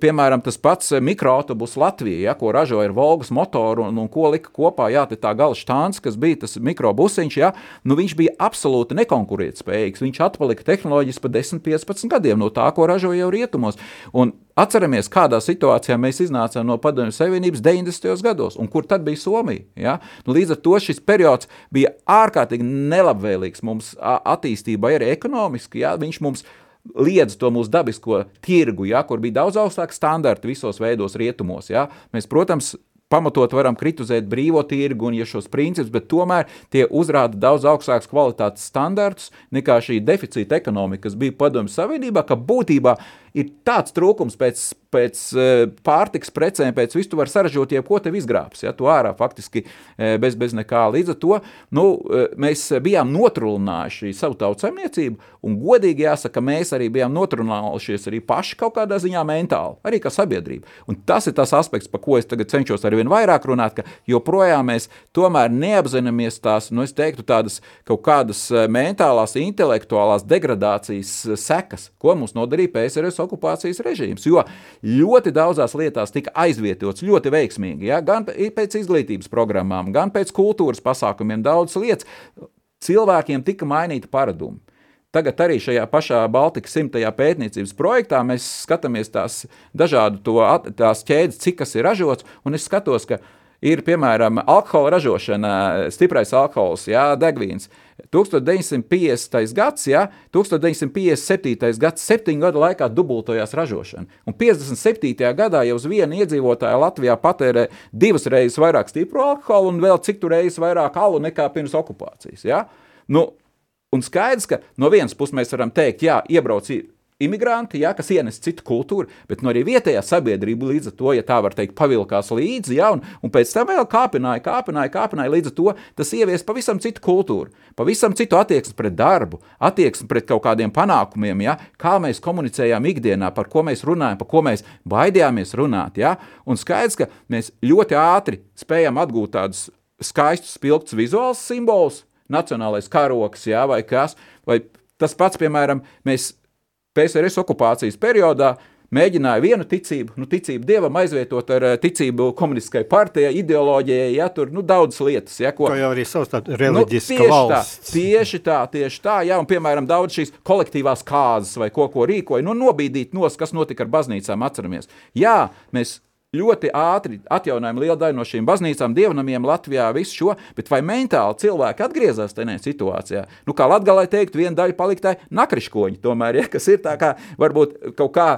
Piemēram, tas pats eh, mikroautobus Latvijā, ja, ko ražoja ar Volgas motoru un, un ko lika kopā, jā, tā gala štāns, kas bija tas mikrobusiņš, ja, nu viņš bija absolūti nekonkurētspējīgs. Viņš atpalika tehnoloģijas pa 10, 15 gadiem no tā, ko ražoja jau rietumos. Un Atceramies, kādā situācijā mēs iznācām no Padomju Savienības 90. gados, un kur tad bija Somija. Ja? Nu, līdz ar to šis periods bija ārkārtīgi nelabvēlīgs mums attīstībai, arī ekonomiski. Ja? Viņš mums liedz to mūsu dabisko tirgu, ja, kur bija daudz augstāki standarti visos veidos rietumos. Ja. Mēs, protams, pamatot varam kritizēt brīvo tirgu un ja šos principus, bet tomēr tie uzrāda daudz augstākus kvalitātes standartus nekā šī deficīta ekonomika, kas bija Padomju Savienībā, ka būtībā ir tāds trūkums pēc, pēc eh, pārtiks precēm, pēc visu var saražot, jebko tev izgrābs, ja tu ārā faktiski eh, bez, bez nekā. Līdz ar to nu, eh, mēs bijām notrulinājuši savu tautsaimniecību, un godīgi jāsaka, mēs arī bijām notrulinājušies arī paši kaut kādā ziņā mentāli, arī kā sabiedrība. Un tas ir tas aspekts, par ko es tagad cenšos ar vien vairāk runāt, ka joprojām mēs tomēr neapzināmies tās, nu es teiktu, tādas kaut kādas mentālās, intelektuālās degradācijas sekas, ko mums nodarīja PSRS okupācijas režīms. Jo ļoti daudzās lietās tika aizvietots ļoti veiksmīgi, ja? gan pēc izglītības programmām, gan pēc kultūras pasākumiem, daudzas lietas. Cilvēkiem tika mainīta paradumi. Tagad arī šajā pašā Baltikas simtajā pētniecības projektā mēs skatāmies tās dažādu to, tās ķēdes, cik kas ir ražots, un es skatos, ka ir piemēram alkohola ražošana, stiprais alkohols, jā, degvīns. 1950. gads, ja, 1957. gads, septiņu gadu laikā dubultojās ražošana. Un 57. gadā jau uz vienu iedzīvotāju Latvijā patērē divas reizes vairāk stipru alkoholu un vēl cik tur reizes vairāk alu nekā pirms okupācijas. Ja? Nu, un skaidrs, ka no vienas puses mēs varam teikt, jā, iebrauc imigranti, ja, kas ienes citu kultūru, bet no arī vietējā sabiedrība līdz ar to, ja tā var teikt, pavilkās līdzi, ja, un, un pēc tam vēl kāpināja, kāpināja, kāpināja, līdz ar to tas ievies pavisam citu kultūru, pavisam citu attieksmi pret darbu, attieksmi pret kaut kādiem panākumiem, ja, kā mēs komunicējām ikdienā, par ko mēs runājam, par ko mēs baidījāmies runāt, ja, un skaidrs, ka mēs ļoti ātri spējam atgūt tādus skaistus, spilgtus vizuālus simbolus, nacionālais karoks, ja, vai kas, vai tas pats, piemēram, mēs PSRS okupācijas periodā mēģināja vienu ticību, nu, ticību dievam aizvietot ar eh, ticību komunistiskai partijai, ideoloģijai, ja tur nu, daudzas lietas. Ja, ko, Kā jau arī savs tāds reliģisks nu, valsts. Tā, tieši tā, tieši tā, ja, un piemēram daudz šīs kolektīvās kāzas vai ko, ko rīkoja, nu nobīdīt nos, kas notika ar baznīcām, atceramies. Jā, mēs ļoti ātri atjaunojam lielu daļu no šīm baznīcām, dievnamiem Latvijā, visu šo, bet vai mentāli cilvēki atgriezās tajā situācijā? Nu, kā Latgalai teikt, viena daļa paliktā nakriškoņi tomēr, ja, kas ir tā kā, varbūt kaut kā,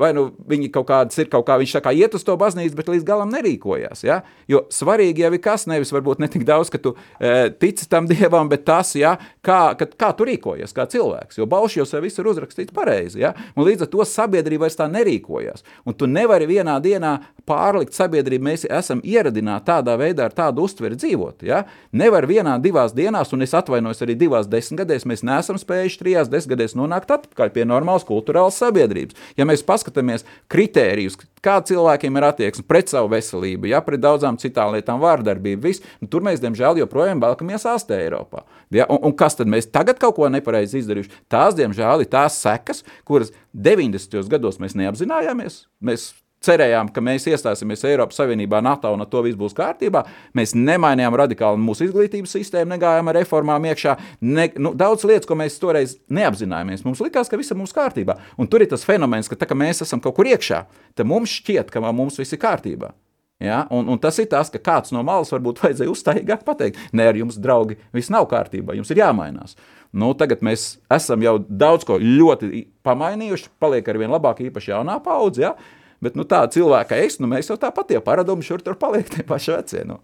vai nu viņi kaut kādas ir, kaut kā viņš tā kā iet uz to baznīcu, bet līdz galam nerīkojās, ja? Jo svarīgi jau ir kas, nevis varbūt ne tik daudz, ka tu e, tici tam dievam, bet tas, ja, kā, ka, kā tu rīkojies kā cilvēks, jo Bauši jau visu ir uzrakstīts pareizi, ja? Un līdz ar to sabiedrība vairs tā nerīkojās. Un tu nevari vienā dienā pārlikt sabiedrību, mēs esam ieradināti tādā veidā, ar tādu uztveri dzīvot. Ja? Nevar vienā, divās dienās, un es atvainojos arī divās desmitgadēs, mēs neesam spējuši trijās desmitgadēs nonākt atpakaļ pie normālas kultūrālas sabiedrības. Ja mēs paskatāmies kritērijus, kā cilvēkiem ir attieksme pret savu veselību, ja pret daudzām citām lietām, vārdarbību, viss, nu, tur mēs, diemžēl, joprojām velkamies ārstē Eiropā. Ja? Un, un kas tad mēs tagad kaut ko nepareizi izdarījuši? Tās, diemžēl, ir tās sekas, kuras 90. gados mēs neapzinājāmies. Mēs cerējām, ka mēs iestāsimies Eiropas Savienībā, NATO un to viss būs kārtībā. Mēs nemainījām radikāli mūsu izglītības sistēmu, negājām ar reformām iekšā. Ne, nu, daudz lietas, ko mēs toreiz neapzinājāmies. Mums likās, ka viss ir mums kārtībā. Un tur ir tas fenomens, ka tā, ka mēs esam kaut kur iekšā, tad mums šķiet, ka mums viss ir kārtībā. Ja? Un, un tas ir tas, ka kāds no malas varbūt vajadzēja uzstājīgāk pateikt, nē, ar jums, draugi, viss nav kārtībā, jums ir jāmainās. Nu, tagad mēs esam jau daudz ko ļoti pamainījuši, paliek ar vien labāk, īpaši jaunā paudze. Ja? Bet nu, tā cilvēka es, nu, mēs jau tāpat tie paradumi šur tur paliek tie paši vecie. Nu.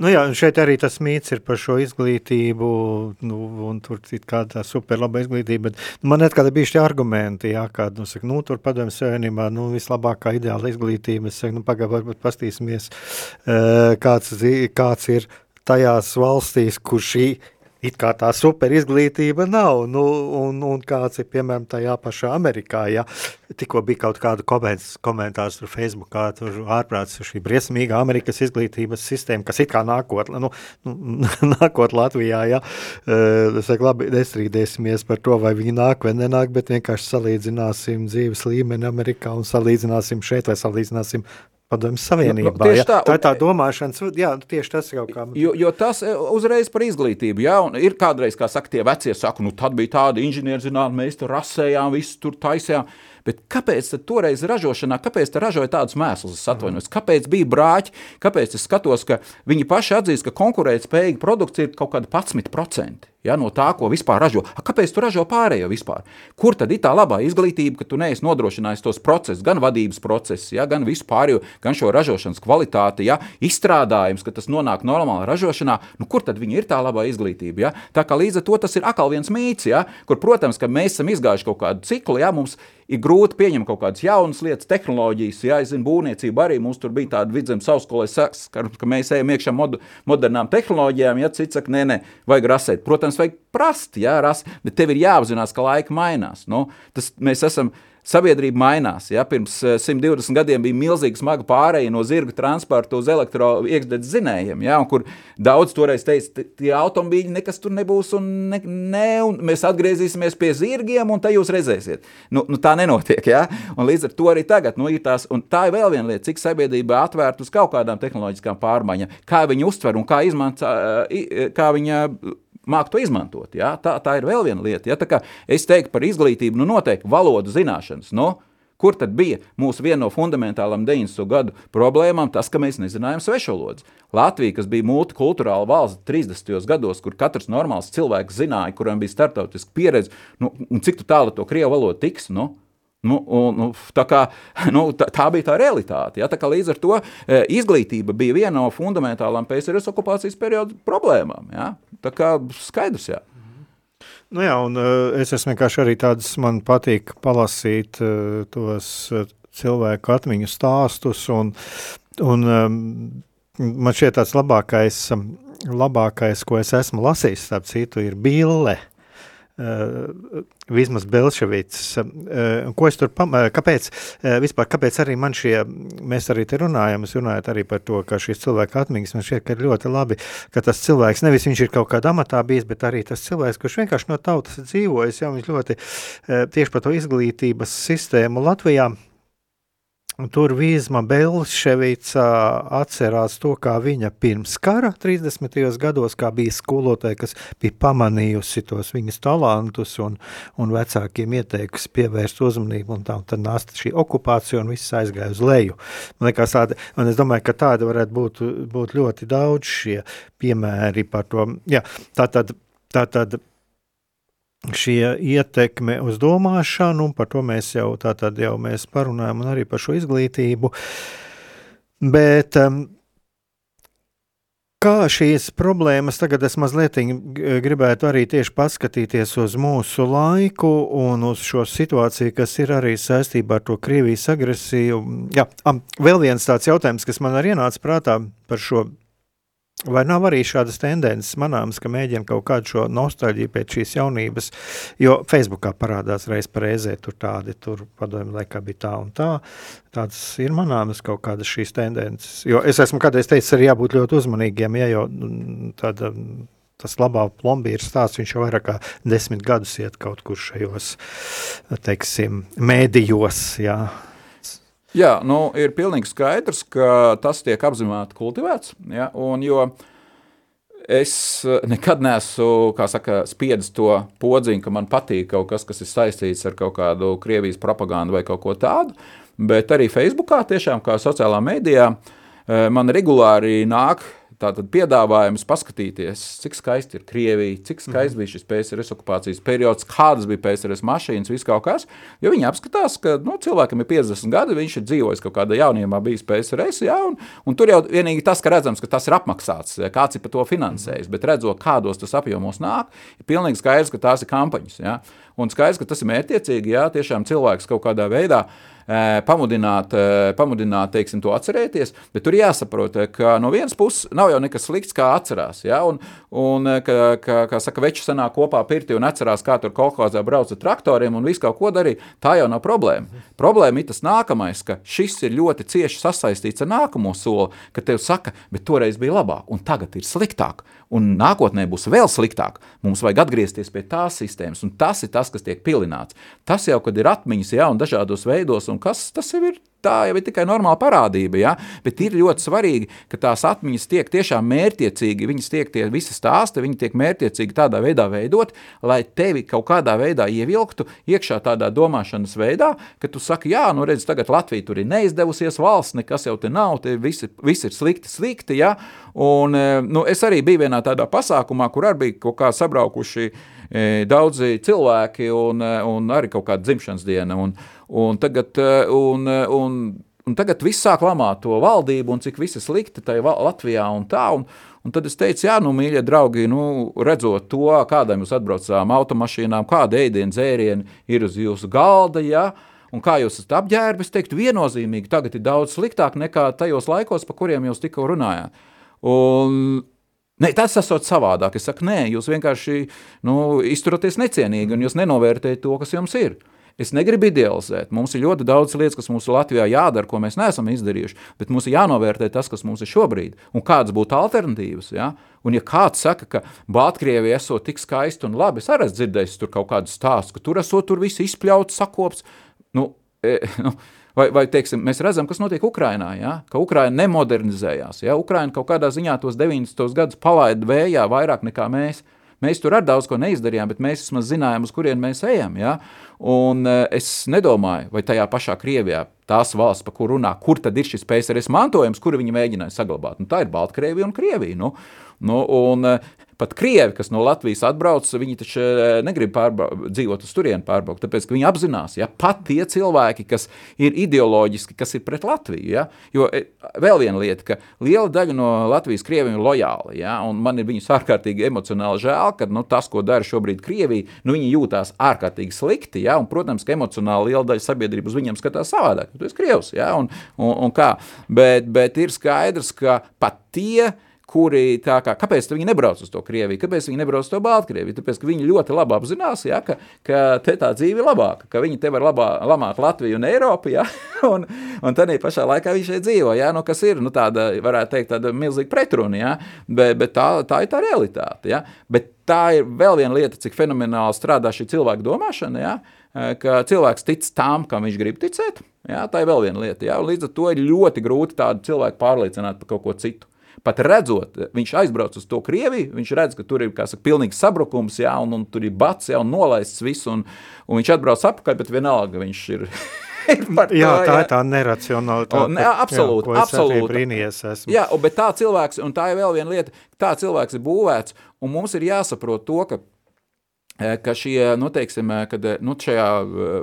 Nu jā, šeit arī tas mīts ir par šo izglītību, nu, un tur ir kāda super laba izglītība, bet nu, man atkal bija šie argumenti, jā, kā, nu, saka, nu, tur padomju savienībā, nu, vislabākā ideāla izglītība, es saku, nu, pagā, varbūt pastīsimies, kāds, kāds ir tajās valstīs, kur šī it kā tā super izglītība nav, nu, un, un kāds ir, piemēram, tajā pašā Amerikā, ja tikko bija kaut kāda komentārs, komentārs tur Facebookā, tur ārprāts šī briesmīga Amerikas izglītības sistēma, kas it kā nākot, nu, nu [LAUGHS] nākot Latvijā, ja, es saku, labi, nestrīdēsimies par to, vai viņi nāk vai nenāk, bet vienkārši salīdzināsim dzīves līmeni Amerikā un salīdzināsim šeit vai salīdzināsim Padomjas Savienībā. Nu, nu, tā, tā ir tā domāšanas, jā, tieši tas kaut kā. Jo, jo tas e, uzreiz par izglītību, jā, un ir kādreiz, kā saka, tie vecie saka, nu tad bija tāda inženierzinātne, mēs tur rasējām, visu tur taisījām. Bet kāpēc toreiz ražošanā, kāpēc ražoja tādus mēslus? Es atvainojos, kāpēc bija brāķi, kāpēc es skatos, ka viņi paši atzīst, ka konkurētspējīga produkcija ir kaut kāda 11% ja, no tā, ko vispār ražo. A, kāpēc tu ražo pārējo vispār? Kur tad ir tā labā izglītība, ka tu neesi nodrošinājis tos procesus, gan vadības procesus, ja, gan vispār, gan šo ražošanas kvalitāti, ja, izstrādājums, ka tas nonāk normālā ražošanā, nu, kur tad ir tā labā izglītība? Ja? Tā kā līdz ar to tas ir atkal viens mīts, ja, kur, protams, mēs esam izgājuši kaut kādu ciklu, ja, mums ir grūti pieņemt kaut kādas jaunas lietas, tehnoloģijas, ja es zinu, būvniecība arī mums tur bija tāda vidzemes ka, ka mēs ejam iekšā mod, modernām tehnoloģijām, ja cits saka, nē, nē, vajag rasēt. Protams, vajag prast, jā, rast, bet tev ir jāapzinās, ka laika mainās. Nu, tas, mēs esam Sabiedrība mainās. Ja? Pirms 120 eh, gadiem bija milzīga smaga pārēja no zirga transporta uz elektroiekšdedzes zinējiem, ja? kur daudz toreiz teica, tie automobīļi nekas tur nebūs, un, ne, ne, un mēs atgriezīsimies pie zirgiem, un tā jūs redzēsiet. Nu, nu, tā nenotiek. Ja? Un līdz ar to arī tagad nu, ir tās, un tā ir vēl viena lieta, cik sabiedrība atvērta uz kaut kādām tehnoloģiskām pārmaiņām, kā viņi uztver un kā izmanto, kā viņa māk to izmantot. Ja? Tā, tā ir vēl viena lieta. Ja? Es teiktu par izglītību, nu noteikti valodu zināšanas. Nu, Kur tad bija mūsu viena no fundamentālām 90. gadu problēmām, tas, ka mēs nezinājām svešvalodas? Latvija, kas bija multikulturāla valsts 30. gados, kur katrs normāls cilvēks zināja, kuram bija starptautiska pieredze, nu, un cik tālu to krievu valodu tiks? Nu? Nu, un, nu, tā, kā, [LAUGHS] nu, tā, tā bija tā realitāte. Ja? Tā līdz ar to e, izglītība bija viena no fundamentālām PSRS okupācijas perioda problēmām. Ja? Tā kā skaidrs. Jā. Nu jā, un uh, es esmu vienkārši arī tāds, man patīk palasīt uh, tos cilvēku atmiņu stāstus, un, un man šķiet tāds labākais, labākais, ko es esmu lasījis, starp citu, ir Bille. Uh, Vismaz Belševits. Uh, ko es tur pamēju? Kāpēc, uh, vispār, kāpēc arī man šie, mēs arī te runājam, es runāju arī par to, ka šīs cilvēka atmiņas man šķiet, ka ir ļoti labi, ka tas cilvēks, nevis viņš ir kaut kādā amatā bijis, bet arī tas cilvēks, kurš vienkārši no tautas dzīvojas, ja viņš ļoti tieši par to izglītības sistēmu Latvijā, Tur Vīzma Belševica atcerās to, kā viņa pirms kara 30. gados, kā bija skolotāja, kas bija pamanījusi tos viņas talantus un, un vecākiem ieteikusi pievērst uzmanību, un tā, un tad nāsta šī okupācija un viss aizgāja uz leju. Man liekas tāda, un es domāju, ka tāda varētu būt, būt ļoti daudz šie piemēri par to. Jā, tā tad, tā tad šie ietekme uz domāšanu, un par to mēs jau tātad jau mēs parunājam, un arī par šo izglītību. Bet um, kā šīs problēmas, tagad es mazliet gribētu arī tieši paskatīties uz mūsu laiku un uz šo situāciju, kas ir arī saistībā ar to Krievijas agresiju. Jā, um, vēl viens tāds jautājums, kas man arī ienāca prātā par šo Vai nav arī šādas tendences manāmas, ka mēģina kaut kādu šo nostalģiju pēc šīs jaunības, jo Facebookā parādās reiz par reizē tur tādi, tur padomju laikā bija tā un tā, tādas ir manāmas kaut kādas šīs tendences, jo es esmu kādreiz teicis arī jābūt ļoti uzmanīgiem, ja jau mm, tāda tas labā plombīra stāsts, viņš jau vairāk kā desmit gadus iet kaut kur šajos, teiksim, mēdījos, jā, Jā, nu, ir pilnīgi skaidrs, ka tas tiek apzināti kultivēts. Ja, un, jo es nekad neesmu saka, spiedis to podziņu, ka man patīk kaut kas, kas ir saistīts ar kaut kādu Krievijas propagandu vai kaut ko tādu. Bet arī Facebookā, tiešām kā sociālā mēdījā, eh, man regulāri nāk Tātad piedāvājums paskatīties, cik skaisti ir Krievija, cik skaisti mm. bija šis PSRS okupācijas periods, kādas bija PSRS mašīnas, viss kaut kas. Jo viņi apskatās, ka nu, cilvēkam ir 50 gadi, viņš ir dzīvojis kaut kādā jaunībā, bijis PSRS. Jā, un, un tur jau vienīgi tas, ka redzams, ka tas ir apmaksāts, kāds ir par to finansējis. Bet redzot, kādos tas apjomos nāk, ir pilnīgi skaidrs, ka tās ir kampaņas. Jā. Un skaidrs, ka tas ir mērķiecīgi, ja tiešām cilvēks kaut kādā veidā uh, pamudināt, pamudināt teiksim, to atcerēties, bet tur jāsaprot, ka no vienas puses nav jau nekas slikts, kā atcerās. Ja? Un, un ka, ka, kā saka, veči sanāk kopā pirti un atcerās, kā tur kolhozā brauca traktoriem un visu kaut ko darīja, tā jau nav problēma. Problēma ir tas nākamais, ka šis ir ļoti cieši sasaistīts ar nākamo soli, ka tev saka, bet toreiz bija labāk, un tagad ir sliktāk, un nākotnē būs vēl sliktāk. Mums vajag atgriezties pie tās sistēmas, un tas ir tas, kas tiek pilināts. Tas jau, kad ir atmiņas, ja, un dažādos veidos, un kas tas jau ir tā jau ir tikai normāla parādība. Ja? Bet ir ļoti svarīgi, ka tās atmiņas tiek tiešām mērķiecīgi, viņas tiek tie visi stāsti, viņi tiek mērķiecīgi tādā veidā veidot, lai tevi kaut kādā veidā ievilktu iekšā tādā domāšanas veidā, ka tu saki, jā, nu redz, tagad Latvija tur ir neizdevusies valsts, nekas jau te nav, te visi, visi ir slikti, slikti, ja? Un, e, nu, es arī biju vienā tādā pasākumā, kur arī bija kaut kā sabraukuši e, daudzi cilvēki un, e, un arī kaut kāda dzimšanas diena. Un, Un tagad, eh, un, eh, un, un tagad viss sāk lamāt to valdību, un cik viss ir slikti tajā Latvijā un tā. Un, un tad es teicu, jā, nu, mīļie draugi, nu, redzot to, kādām jūs atbraucām automašīnām, kāda ēdienu dzērieni ir uz jūsu galda, jā, un kā jūs esat apģērbi, es teiktu, viennozīmīgi tagad ir daudz sliktāk nekā tajos laikos, pa kuriem jūs tikko runājāt. Un, Ne, tas esot savādāk. Es saku, nē, jūs vienkārši nu, izturaties necienīgi un jūs nenovērtējat to, kas jums ir. Es negribu idealizēt. Mums ir ļoti daudz lietas, kas mums Latvijā jādara, ko mēs neesam izdarījuši, bet mums ir jānovērtē tas, kas mums ir šobrīd, un kādas būtu alternatīvas. Ja? Un, ja kāds saka, ka Baltkrievija esot tik skaista un labi, es arī esmu dzirdējis tur kaut kādus stāstus, ka tur esot tur viss izpļauts, sakopts. Nu, e, [LAUGHS] nu, Vai, vai teiksim, mēs redzam, kas notiek Ukrajinā, ja? ka Ukraiņa nemodernizējās. Ja? Ukraiņa kaut kādā ziņā tos 90. gadus palaida vējā vairāk nekā mēs. Mēs tur ar daudz ko neizdarījām, bet mēs vismaz zinājām, uz kurien mēs ejam. Ja? Un uh, es nedomāju, vai tajā pašā Krievijā, tās valsts, par kur runā, kur tad ir šis PSRS mantojums, kuru viņi mēģināja saglabāt. Nu, tā ir Baltkrievija un Krievija. Nu, nu, un, uh, Pat krievi, kas no Latvijas atbrauc, viņi taču eh, negrib dzīvot uz turieni pārbraukt, tāpēc, viņi apzinās, ja pat tie cilvēki, kas ir ideoloģiski, kas ir pret Latviju, ja, jo eh, vēl viena lieta, ka liela daļa no Latvijas krieviem ir lojāli, ja, man ir viņus ārkārtīgi emocionāli žēl, ka nu, tas, ko dara šobrīd Krievija, nu, viņi jūtās ārkārtīgi slikti, ja, un, protams, ka emocionāli liela daļa sabiedrības uz viņiem skatās savādāk, tu esi krievs, ja, un, un, un kā, bet, bet ir skaidrs, ka pat tie, kuri tā kā, kāpēc viņi nebrauc uz to Krieviju, kāpēc viņi nebrauc uz to Baltkrieviju, tāpēc, ka viņi ļoti labi apzinās, ja, ka, ka te tā dzīve ir labāka, ka viņi te var labā, lamāt Latviju un Eiropu, ja, [LAUGHS] un, un tad pašā laikā viņi šeit dzīvo, ja, nu, kas ir, nu, tāda, varētu teikt, tāda milzīga pretruna, ja, bet, bet tā, tā ir tā realitāte, ja, bet tā ir vēl viena lieta, cik fenomenāli strādā šī cilvēka domāšana, ja, ka cilvēks tic tam, kam viņš grib ticēt, ja, tā ir vēl viena lieta, ja, un līdz ar to ir ļoti grūti tādu cilvēku pārliecināt par kaut ko citu. Pat redzot, viņš aizbrauc uz to Krieviju, viņš redz, ka tur ir saka, pilnīgs sabrukums, jā, un, un tur ir bats, jā, un nolaists viss, un, un viņš atbrauc apakaļ, bet vienalga viņš ir. [LAUGHS] par jā, to, tā jā. ir tā neracionālitāte. Ne, absolūti, jā, absolūti. brīnījies esmu. Jā, bet tā cilvēks, un tā ir vēl viena lieta, tā cilvēks ir būvēts, un mums ir jāsaprot to, ka Eh, ka šie, nu, teiksim, kad, nu, šajā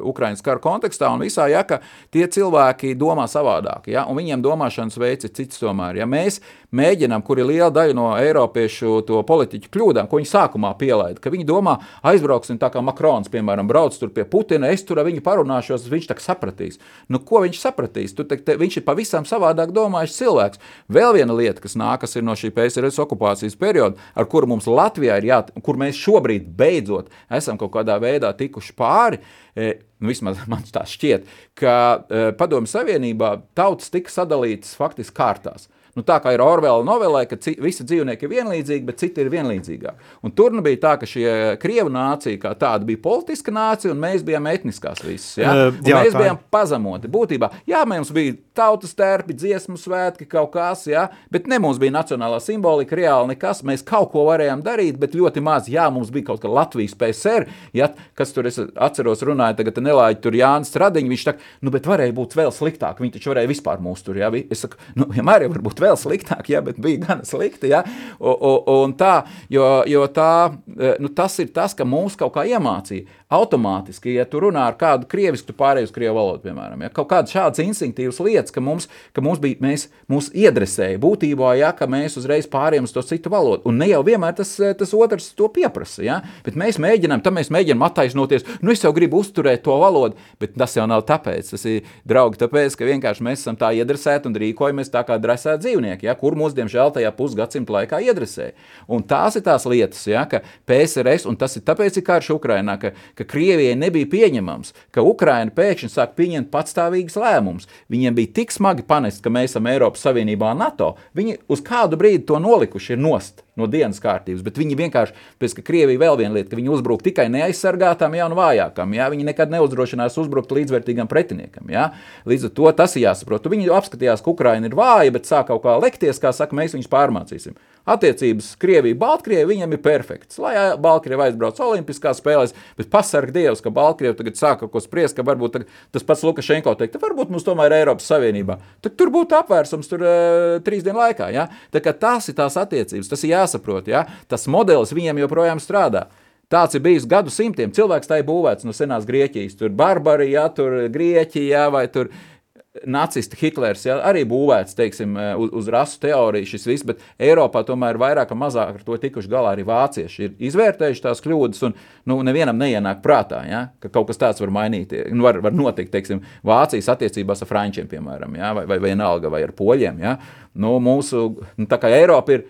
Ukraiņas kara kontekstā un visā, ja, ka tie cilvēki domā savādāk, ja, un viņiem domāšanas veids ir cits tomēr. Ja mēs mēģinām, kur ir liela daļa no eiropiešu to politiķu kļūdām, ko viņi sākumā pielaida, ka viņi domā, aizbrauksim tā kā Makrons, piemēram, brauc tur pie Putina, es tur ar viņu parunāšos, viņš tā sapratīs. Nu, ko viņš sapratīs? Tu, te, te, viņš ir pavisam savādāk domājis cilvēks. Vēl viena lieta, kas nākas no šī PSRS okupācijas perioda, ar kuru mums Latvijā ir jābūt, kur mēs šobrīd beidzot beidzot esam kaut kādā veidā tikuši pāri. E, nu, vismaz man tā šķiet, ka e, Padomju Savienībā tautas tika sadalītas faktiski kārtās. Nu, tā kā ir Orvela novelē, ka visi dzīvnieki ir vienlīdzīgi, bet citi ir vienlīdzīgāki. Un tur nu bija tā, ka šie krievu nācija kā tāda bija politiska nācija, un mēs bijām etniskās visas. Ja? Uh, jā, mēs bijām pazemoti. Būtībā, jā, mums bija tautas tērpi, dziesmu svētki, kaut kas, ja? bet ne mums bija nacionālā simbolika, reāli nekas. Mēs kaut ko varējām darīt, bet ļoti maz. Jā, mums bija kaut kā Latvijas PSR, ja? kas tur es atceros, runāja tagad nelaiķi tur Jānis Stradiņš. Viņš tā, nu, bet varēja būt vēl sliktāk. Viņi taču varēja vispār mūs tur, ja? Es saku, nu, vienmēr jau var būt vēl sliktāk, ja, bet bija gan slikti. Ja, un, un, tā, jo, jo tā, nu, tas ir tas, ka mūs kaut kā iemācīja. Automātiski, ja tu runā ar kādu krievisku, tu pārēji uz krievu valodu, piemēram, ja, kaut kādas šādas instinktīvas lietas, ka mums, ka mums bija, mēs, mūs iedresēja būtībā, ja, ka mēs uzreiz pārējām uz to citu valodu. Un ne jau vienmēr tas, tas otrs to pieprasa, ja, bet mēs mēģinām, tam mēs mēģinām attaisnoties, nu es jau gribu uzturēt to valodu, bet tas jau nav tāpēc, tas ir draugi, tāpēc, ka vienkārši mēs esam tā iedresēti un rīkojamies tā kā dresēti dzīvnieki, ja, kur mūs, diemžēl, tajā pusgadsimta laikā iedresēja. Un tās ir tās lietas, ja, ka PSRS, un tas ir tāpēc, ir karš Ukrainā, ka, ka Krievijai nebija pieņemams, ka Ukraina pēkšņi sāk pieņemt patstāvīgus lēmumus. Viņiem bija tik smagi panest, ka mēs esam Eiropas Savienībā un NATO. Viņi uz kādu brīdi to nolikuši ir nost no dienas kārtības, bet viņi vienkārši, pēc ka Krievija vēl viena lieta, ka viņi uzbruk tikai neaizsargātām, jā, un vājākām, jā, viņi nekad neuzdrošinās uzbrukt līdzvērtīgam pretiniekam, jā. Līdz ar to tas ir jāsaprot. Viņi apskatījās, ka Ukraina ir vāja, bet sāk kaut kā lekties, kā saka, mēs viņus pārmācīsim. Attiecības Krievija, Baltkrievija viņam ir perfekts. Lai Baltkrievija aizbrauc Olimpiskās spēlēs, bet pasarg Dievs, ka Baltkrievija tagad sāk kaut ko spriest, ka varbūt tas pats Lukašenko teikt, varbūt mums tomēr ir Eiropas Savienībā. Tad tur būtu apvērsums tur, uh, trīs dienu laikā. Ja? Tā kā tās ir tās attiecības, tas ir jāsaprot. Ja? Tas modelis viņiem joprojām strādā. Tāds ir bijis gadu simtiem. Cilvēks tā ir būvēts no senās Grieķijas. Tur Barbarija, tur Grieķija vai tur nacisti, Hitlers ja, arī būvēts teiksim, eh, uz, uz rasu teoriju, šis viss, bet Eiropā tomēr vairāk vai mazāk ar to tikuši galā arī vācieši. Ir izvērtējuši tās kļūdas, un nu, nevienam neienāk prātā, ja, ka kaut kas tāds var mainīt, nu, var, var notikt teiksim, Vācijas attiecībās ar frančiem, piemēram, ja, vai, vai vienalga, vai ar poļiem. Ja. Nu, mūsu, nu, tā kā Eiropa ir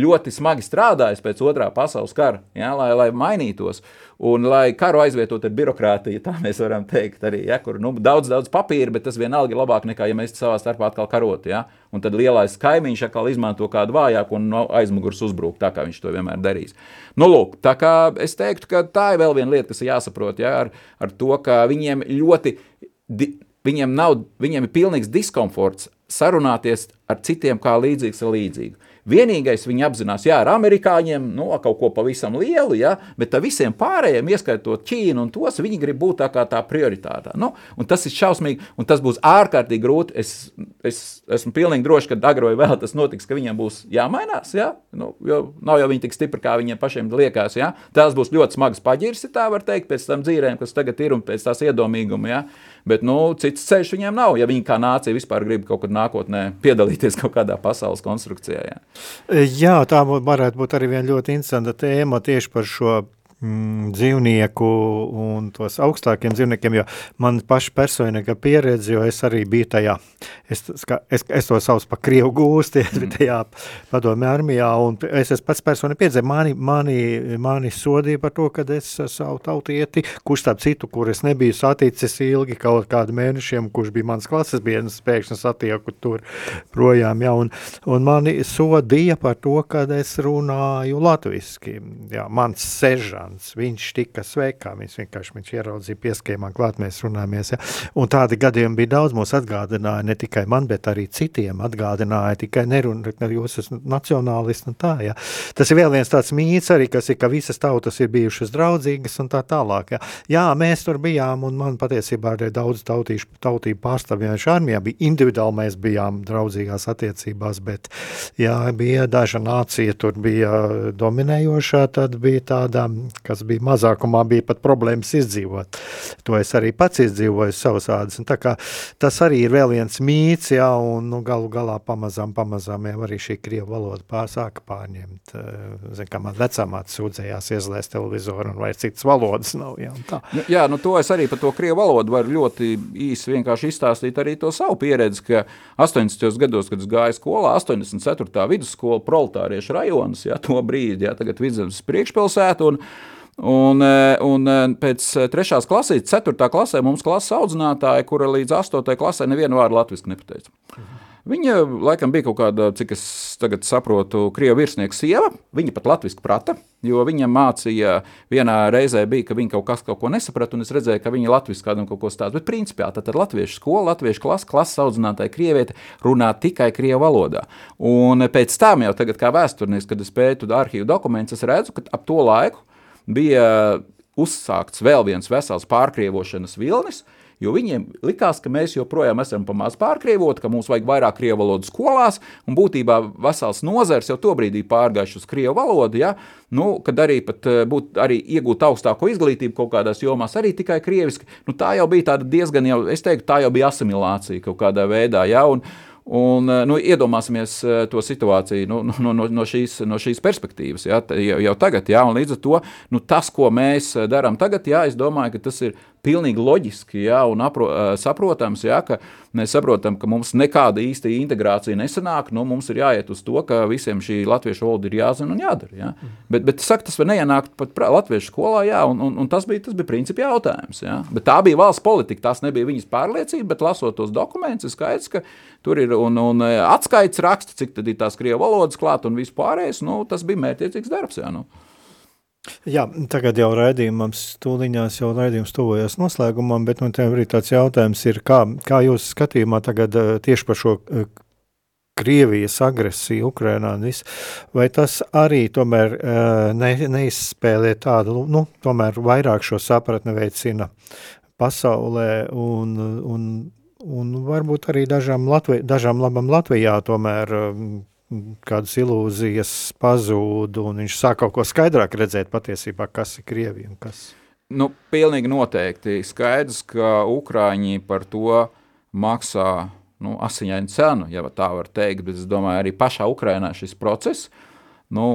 ļoti smagi strādājis pēc otrā pasaules kara, ja, lai, lai mainītos. Un lai karu aizvietotu ar birokrātiju, tā mēs varam teikt, arī ja, kur nu, daudz, daudz papīra, bet tas vienalga ir labāk nekā, ja mēs savā starpā atkal karotu. Ja? Un tad lielais kaimiņš atkal izmanto kādu vājāku un no aizmugures uzbruk, tā kā viņš to vienmēr darīs. Nu, lūk, tā kā es teiktu, ka tā ir vēl viena lieta, kas ir jāsaprot ja, ar, ar to, ka viņiem ļoti. Viņiem, nav, viņiem ir pilnīgs diskomforts sarunāties ar citiem kā līdzīgs ar līdzīgu. Vienīgais viņi apzinās, jā, ar amerikāņiem nu, kaut ko pavisam lielu, jā, bet visiem pārējiem, ieskaitot Ķīnu un tos, viņi grib būt tā kā tā prioritātā. Nu, tas ir šausmīgi, un tas būs ārkārtīgi grūti. Es, es esmu pilnīgi drošs, ka agro vai vēl tas notiks, ka viņiem būs jāmainās, jā, nu, jo nav jau viņi tik stipri, kā viņiem pašiem liekas. Jā. Tās būs ļoti smagas paģirs, tā var teikt, pēc tam dzīvēm, kas tagad ir un pēc tās iedomīguma. Jā. Bet nu, cits ceļš viņiem nav, ja viņi kā nācija vispār grib kaut kad nākotnē piedalīties kaut kādā pasaules konstrukcijā. Jā. Jā, tā varētu būt arī viena ļoti interesanta tēma tieši par šo mm, dzīvnieku un tos augstākiem dzīvniekiem, jo man paša personīga pieredze, jo es arī biju tajā, es, es, es to saucu pa Krievu gūsti, [LAUGHS] es biju mm. tajā padomē armijā, un es esmu pats personīgi piedzēju, mani, mani, mani sodīja par to, ka es savu tautieti, kurš starp citu, kur es nebiju saticis ilgi kaut kādu mēnešiem, kurš bija mans klases biedrs, pēkšņi satieku tur projām, ja, un, un mani sodīja par to, ka es runāju latviski, jā, mans sežans, Rolands, viņš tika sveikā, viņš vienkārši viņš ieraudzīja pieskējumā klāt, mēs runājamies, ja? un tādi gadījumi bija daudz, mūs atgādināja ne tikai man, bet arī citiem atgādināja, tikai nerunāt, jūs esat nacionālisti un tā, ja? Tas ir vēl viens tāds mīts arī, kas ir, ka visas tautas ir bijušas draudzīgas un tā tālāk, ja? Jā, mēs tur bijām, un man patiesībā arī daudz tautīšu, tautību pārstāvjājuši armijā, bija individuāli mēs bijām draudzīgās attiecībās, bet, jā, bija daža nācija, tur bija dominējošā, tad bija tāda kas bija mazākumā, bija pat problēmas izdzīvot. To es arī pats izdzīvoju savus ādas. Tas arī ir vēl viens mīts, jā, un nu, galu galā pamazām, pamazām jau arī šī krievu valoda pār, sāka pārņemt. Eh, zin, kā man vecāmāte sūdzējās iezlēst televizoru un vairs citas valodas nav. Jā, nu, jā, nu to es arī par to krievu valodu varu ļoti īsi vienkārši izstāstīt arī to savu pieredzi, ka 80. gados, kad es gāju skolā, 84. vidusskola proletāriešu rajonas, jā, to brīdi, jā, tagad Vidzemes priekšpilsētu, un Un, e, un e, pēc trešās klases, ceturtā klasē mums klases audzinātāja, kura līdz astotajai klasē nevienu vārdu latviešu nepateica. Viņa laikam bija kaut kāda, cik es tagad saprotu, krievu virsnieka sieva. Viņa pat latviešu prata, jo viņa mācīja, vienā reizē bija, ka viņa kaut kas kaut ko nesaprata, un es redzēju, ka viņa latviešu kādam kaut ko stāsta. Bet principā tad latviešu skola, latviešu klasa, klases audzinātāja krieviete runā tikai krievu valodā. Un pēc tam jau tagad kā vēsturnieks, kad es pētu arhīvu dokumentus, es redzu, ka ap to laiku bija uzsākts vēl viens vesels pārkrievošanas vilnis, Jo viņiem likās, ka mēs joprojām esam pamazs pārkrievot, ka mums vajag vairāk krievu valodu skolās, un būtībā vesels nozars jau to brīdī pārgājuši uz krievu valodu, ja? nu, kad arī, pat, eh, būt, arī iegūt augstāko izglītību kaut kādās jomās, arī tikai krieviski. Nu, tā jau bija diezgan, jau, es teiktu, tā jau bija asimilācija kaut kādā veidā. Ja? Un, Un, eh, nu, iedomāsimies eh, to situāciju nu, no, no, no, šīs, no šīs perspektīvas ja, jau, jau tagad. Ja, līdz ar to nu, tas, ko mēs darām tagad, ja, es domāju, ka tas ir pilnīgi loģiski ja, un apro, saprotams, ja, ka mēs saprotam, ka mums nekāda īsta integrācija nesanāk. Nu, mums ir jāiet uz to, ka visiem šī latviešu valoda ir jāzina un jādara. Ja. Mm. Bet, bet saka, tas var neienākt pat latviešu skolā, ja, un, un, un tas bija, tas bija principi jautājums. Ja. Bet tā bija valsts politika, tas nebija viņas pārliecība, bet lasot tos dokumentus, ir skaidrs, ka tur ir un, un atskaits raksts, cik tad ir tās krievu valodas klāt un vispārējais. Nu, tas bija mērķiecīgs darbs. Ja, nu. Jā, tagad jau raidījums, tūliņās jau raidījums tuvojas noslēgumam, bet nu, tev arī tāds jautājums ir, kā, kā jūs skatījumā tagad eh, tieši par šo eh, Krievijas agresiju Ukrainā, vai tas arī tomēr eh, ne, neizspēlē tādu, nu, tomēr vairāk šo sapratni veicina pasaulē un, un, un varbūt arī dažām, Latvi, dažām labam Latvijā tomēr kādas ilūzijas pazūd, un viņš sāk kaut ko skaidrāk redzēt patiesībā, kas ir Krievija un kas. Nu, pilnīgi noteikti. Skaidrs, ka Ukrāņi par to maksā nu, asiņainu cenu, ja tā var teikt, bet es domāju, arī pašā Ukrainā šis process nu,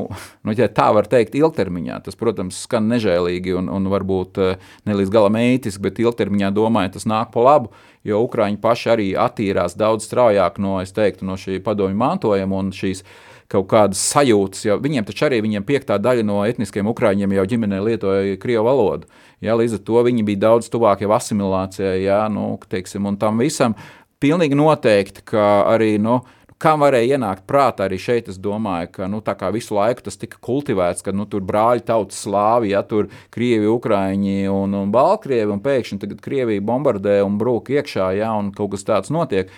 nu, ja tā var teikt, ilgtermiņā. Tas, protams, skan nežēlīgi un, un varbūt eh, ne līdz galam ētiski, bet ilgtermiņā domāju, tas nāk pa labu, jo Ukrāņi paši arī attīrās daudz straujāk no, teiktu, no šī padomju mantojuma un šīs kaut kādas sajūtas. Ja viņiem taču arī viņiem piektā daļa no etniskiem ukrāņiem jau ģimenē lietoja krievu valodu. Ja, līdz ar to viņi bija daudz tuvāk jau asimilācijai, ja, nu, teiksim, un tam visam. Pilnīgi noteikti, ka arī nu, Kam varēja ienākt prātā arī šeit, es domāju, ka nu, visu laiku tas tika kultivēts, ka nu, tur brāļi tautas slāvi, ja tur krievi, ukrāņi un, un baltkrievi, un pēkšņi tagad Krievija bombardē un brūk iekšā, ja, un kaut kas tāds notiek.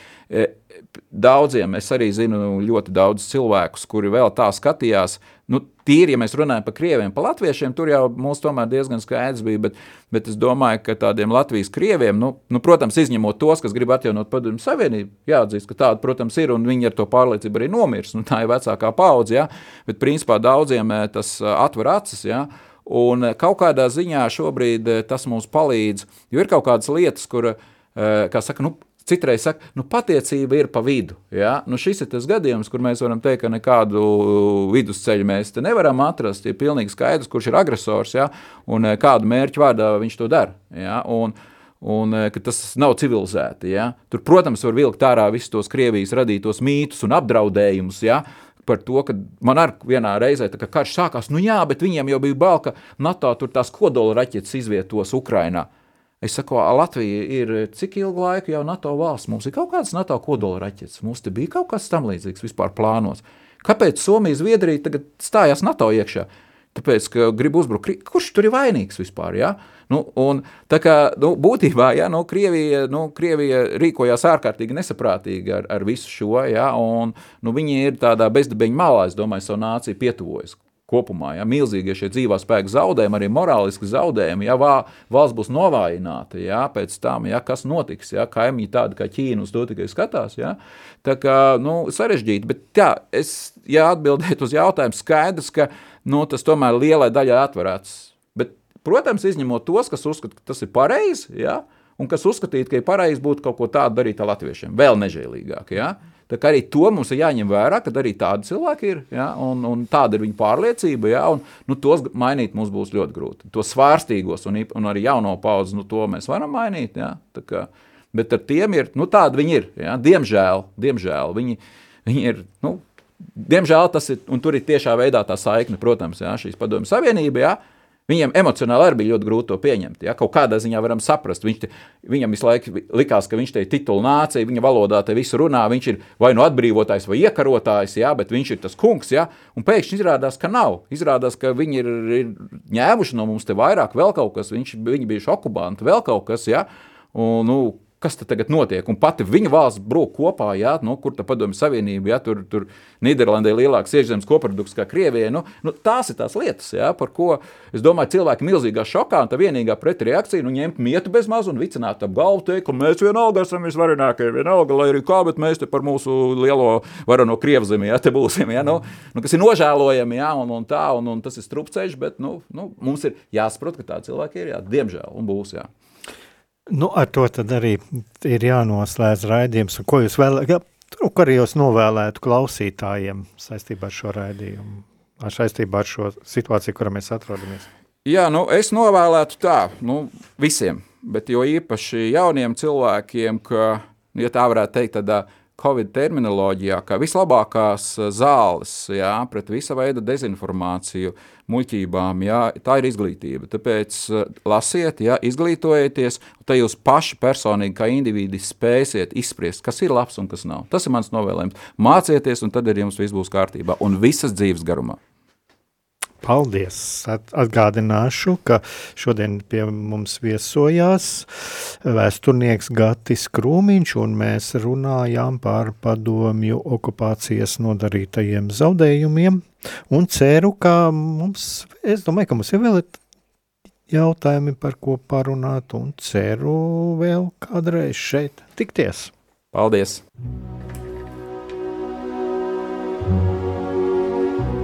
Daudziem, es arī zinu ļoti daudz cilvēkus, kuri vēl tā skatījās. Nu, tīri, ja mēs runājam par krieviem, par latviešiem, tur jau mums tomēr diezgan skaidrs bija, bet, bet es domāju, ka tādiem Latvijas krieviem, nu, nu, protams, izņemot tos, kas grib atjaunot padomju savienību, jāatzīst, ka tāda, protams, ir, un viņi ar to pārliecību arī nomirs, nu, tā ir vecākā paudze, ja? bet principā daudziem eh, tas eh, atver acis, ja? un eh, kaut kādā ziņā šobrīd tas mums palīdz, jo ir kaut kādas lietas, kur, kā saka, nu, Citreiz saka, nu, patiecība ir pa vidu. Ja? Nu, šis ir tas gadījums, kur mēs varam teikt, ka nekādu vidusceļu mēs nevaram atrast. Ir pilnīgi skaidrs, kurš ir agresors ja? un eh, kādu mērķu vārdā viņš to dara. Ja? Un, un eh, ka tas nav civilizēti. Ja? Tur, protams, var vilkt ārā visus tos Krievijas radītos mītus un apdraudējumus. Ja? Par to, ka man arī vienā reizē, kad karš sākās, nu jā, bet viņiem jau bija bail, ka NATO tur tās kodola raķetes izvietos Ukrajinā. Es saku, Latvija ir cik ilgu laiku jau NATO valsts? Mums ir kaut kādas NATO kodola raķetes, mums te bija kaut kas tam līdzīgs vispār plānos. Kāpēc Somija, Zviedrija tagad stājās NATO iekšā? Tāpēc, ka grib uzbrukt, kurš tur ir vainīgs vispār? Ja? Nu, un, tā kā nu, būtībā ja, nu, Krievija, nu, Krievija rīkojās ārkārtīgi nesaprātīgi ar, ar visu šo, ja, un nu, viņi ir tādā bezdabeņa malā, es domāju, savu nāciju pietuvojas kopumā. Ja, milzīgie šie dzīvā spēka zaudējumi, arī morāliski zaudējumi, ja vā, valsts būs novājināta, ja, pēc tam, ja, kas notiks, ja kaimiņi tādi kā Ķīna uz to tikai skatās. Ja, tā kā nu, sarežģīti, bet jā, es, ja atbildētu uz jautājumu, skaidrs, ka nu, tas tomēr lielai daļai atverēts. Bet, protams, izņemot tos, kas uzskata, ka tas ir pareizi, ja, un kas uzskatītu, ka ir pareizi būt kaut ko tādu darīt ar latviešiem, vēl nežēlīgāk. Ja. Tā kā arī to mums ir jāņem vērā, ka arī tādi cilvēki ir, ja, un, un tāda ir viņu pārliecība, ja, un nu, tos mainīt mums būs ļoti grūti. To svārstīgos un, un arī jauno paudzi, nu, to mēs varam mainīt, ja, kā, bet ar tiem ir, nu, tādi viņi ir, ja, diemžēl, diemžēl. Viņi, viņi ir, nu, diemžēl tas ir, un tur ir tiešā veidā tā saikne, protams, ja, šīs padomju savienība, ja, Viņiem emocionāli arī bija ļoti grūti to pieņemt. Ja? Kaut kādā ziņā varam saprast. Viņš te, viņam visu laiku likās, ka viņš te ir titula nācija, viņa valodā te visu runā. Viņš ir vai nu atbrīvotājs, vai iekarotājs, ja? bet viņš ir tas kungs. Ja? Un pēkšņi izrādās, ka nav. Izrādās, ka viņi ir, ir ņēmuši no mums te vairāk, vēl kaut kas. Viņš, viņi bijuši okupanti, vēl kaut kas. Ja? Un, nu, kas tagad notiek. Un pati viņa valsts brūk kopā, jā, nu, kur tā padomju savienība, jā, tur, tur Nīderlandē ir lielāks iekšzemes koprodukts kā Krievijai. Nu, nu, tās ir tās lietas, jā, par ko es domāju, cilvēki milzīgā šokā. Tā vienīgā pretreakcija nu, ņemt mietu bez maz un vicināt ap galvu, teikt, ka mēs vienalga esam visvarenākie, vienalga, lai arī kā, bet mēs te par mūsu lielo varano Krievzemi, jā, te būsim, jā, nu, nu, kas ir nožēlojami, jā, un, un tā, un, un tas ir strupceļš, bet nu, nu, mums ir jāsaprot, ka tā cilvēki ir, jā, diemžēl, un būs, jā. Nu, ar to arī ir jānoslēdz raidījums. Ko jūs vēlaties? Nu, ko arī jūs novēlētu klausītājiem saistībā ar šo raidījumu, ar saistībā ar šo situāciju, kurā mēs atrodamies? Jā, nu, es novēlētu tā, nu, visiem, bet jo īpaši jauniem cilvēkiem, ka, ja tā varētu teikt, tādā Covid terminoloģijā, ka vislabākās eh, zāles jā, pret visa veida dezinformāciju, muļķībām, jā, tā ir izglītība. Tāpēc eh, lasiet, jā, izglītojieties, un tad jūs paši personīgi kā individi spēsiet izspriest, kas ir labs un kas nav. Tas ir mans novēlējums. Mācieties, un tad ar jums viss būs kārtībā, un visas dzīves garumā. Paldies! Atgādināšu, ka šodien pie mums viesojās vēsturnieks Gatis Krūmiņš, un mēs runājām par padomju okupācijas nodarītajiem zaudējumiem, un ceru, ka mums, es domāju, ka mums ir vēl jautājumi, par ko parunāt, un ceru vēl kādreiz šeit tikties. Paldies!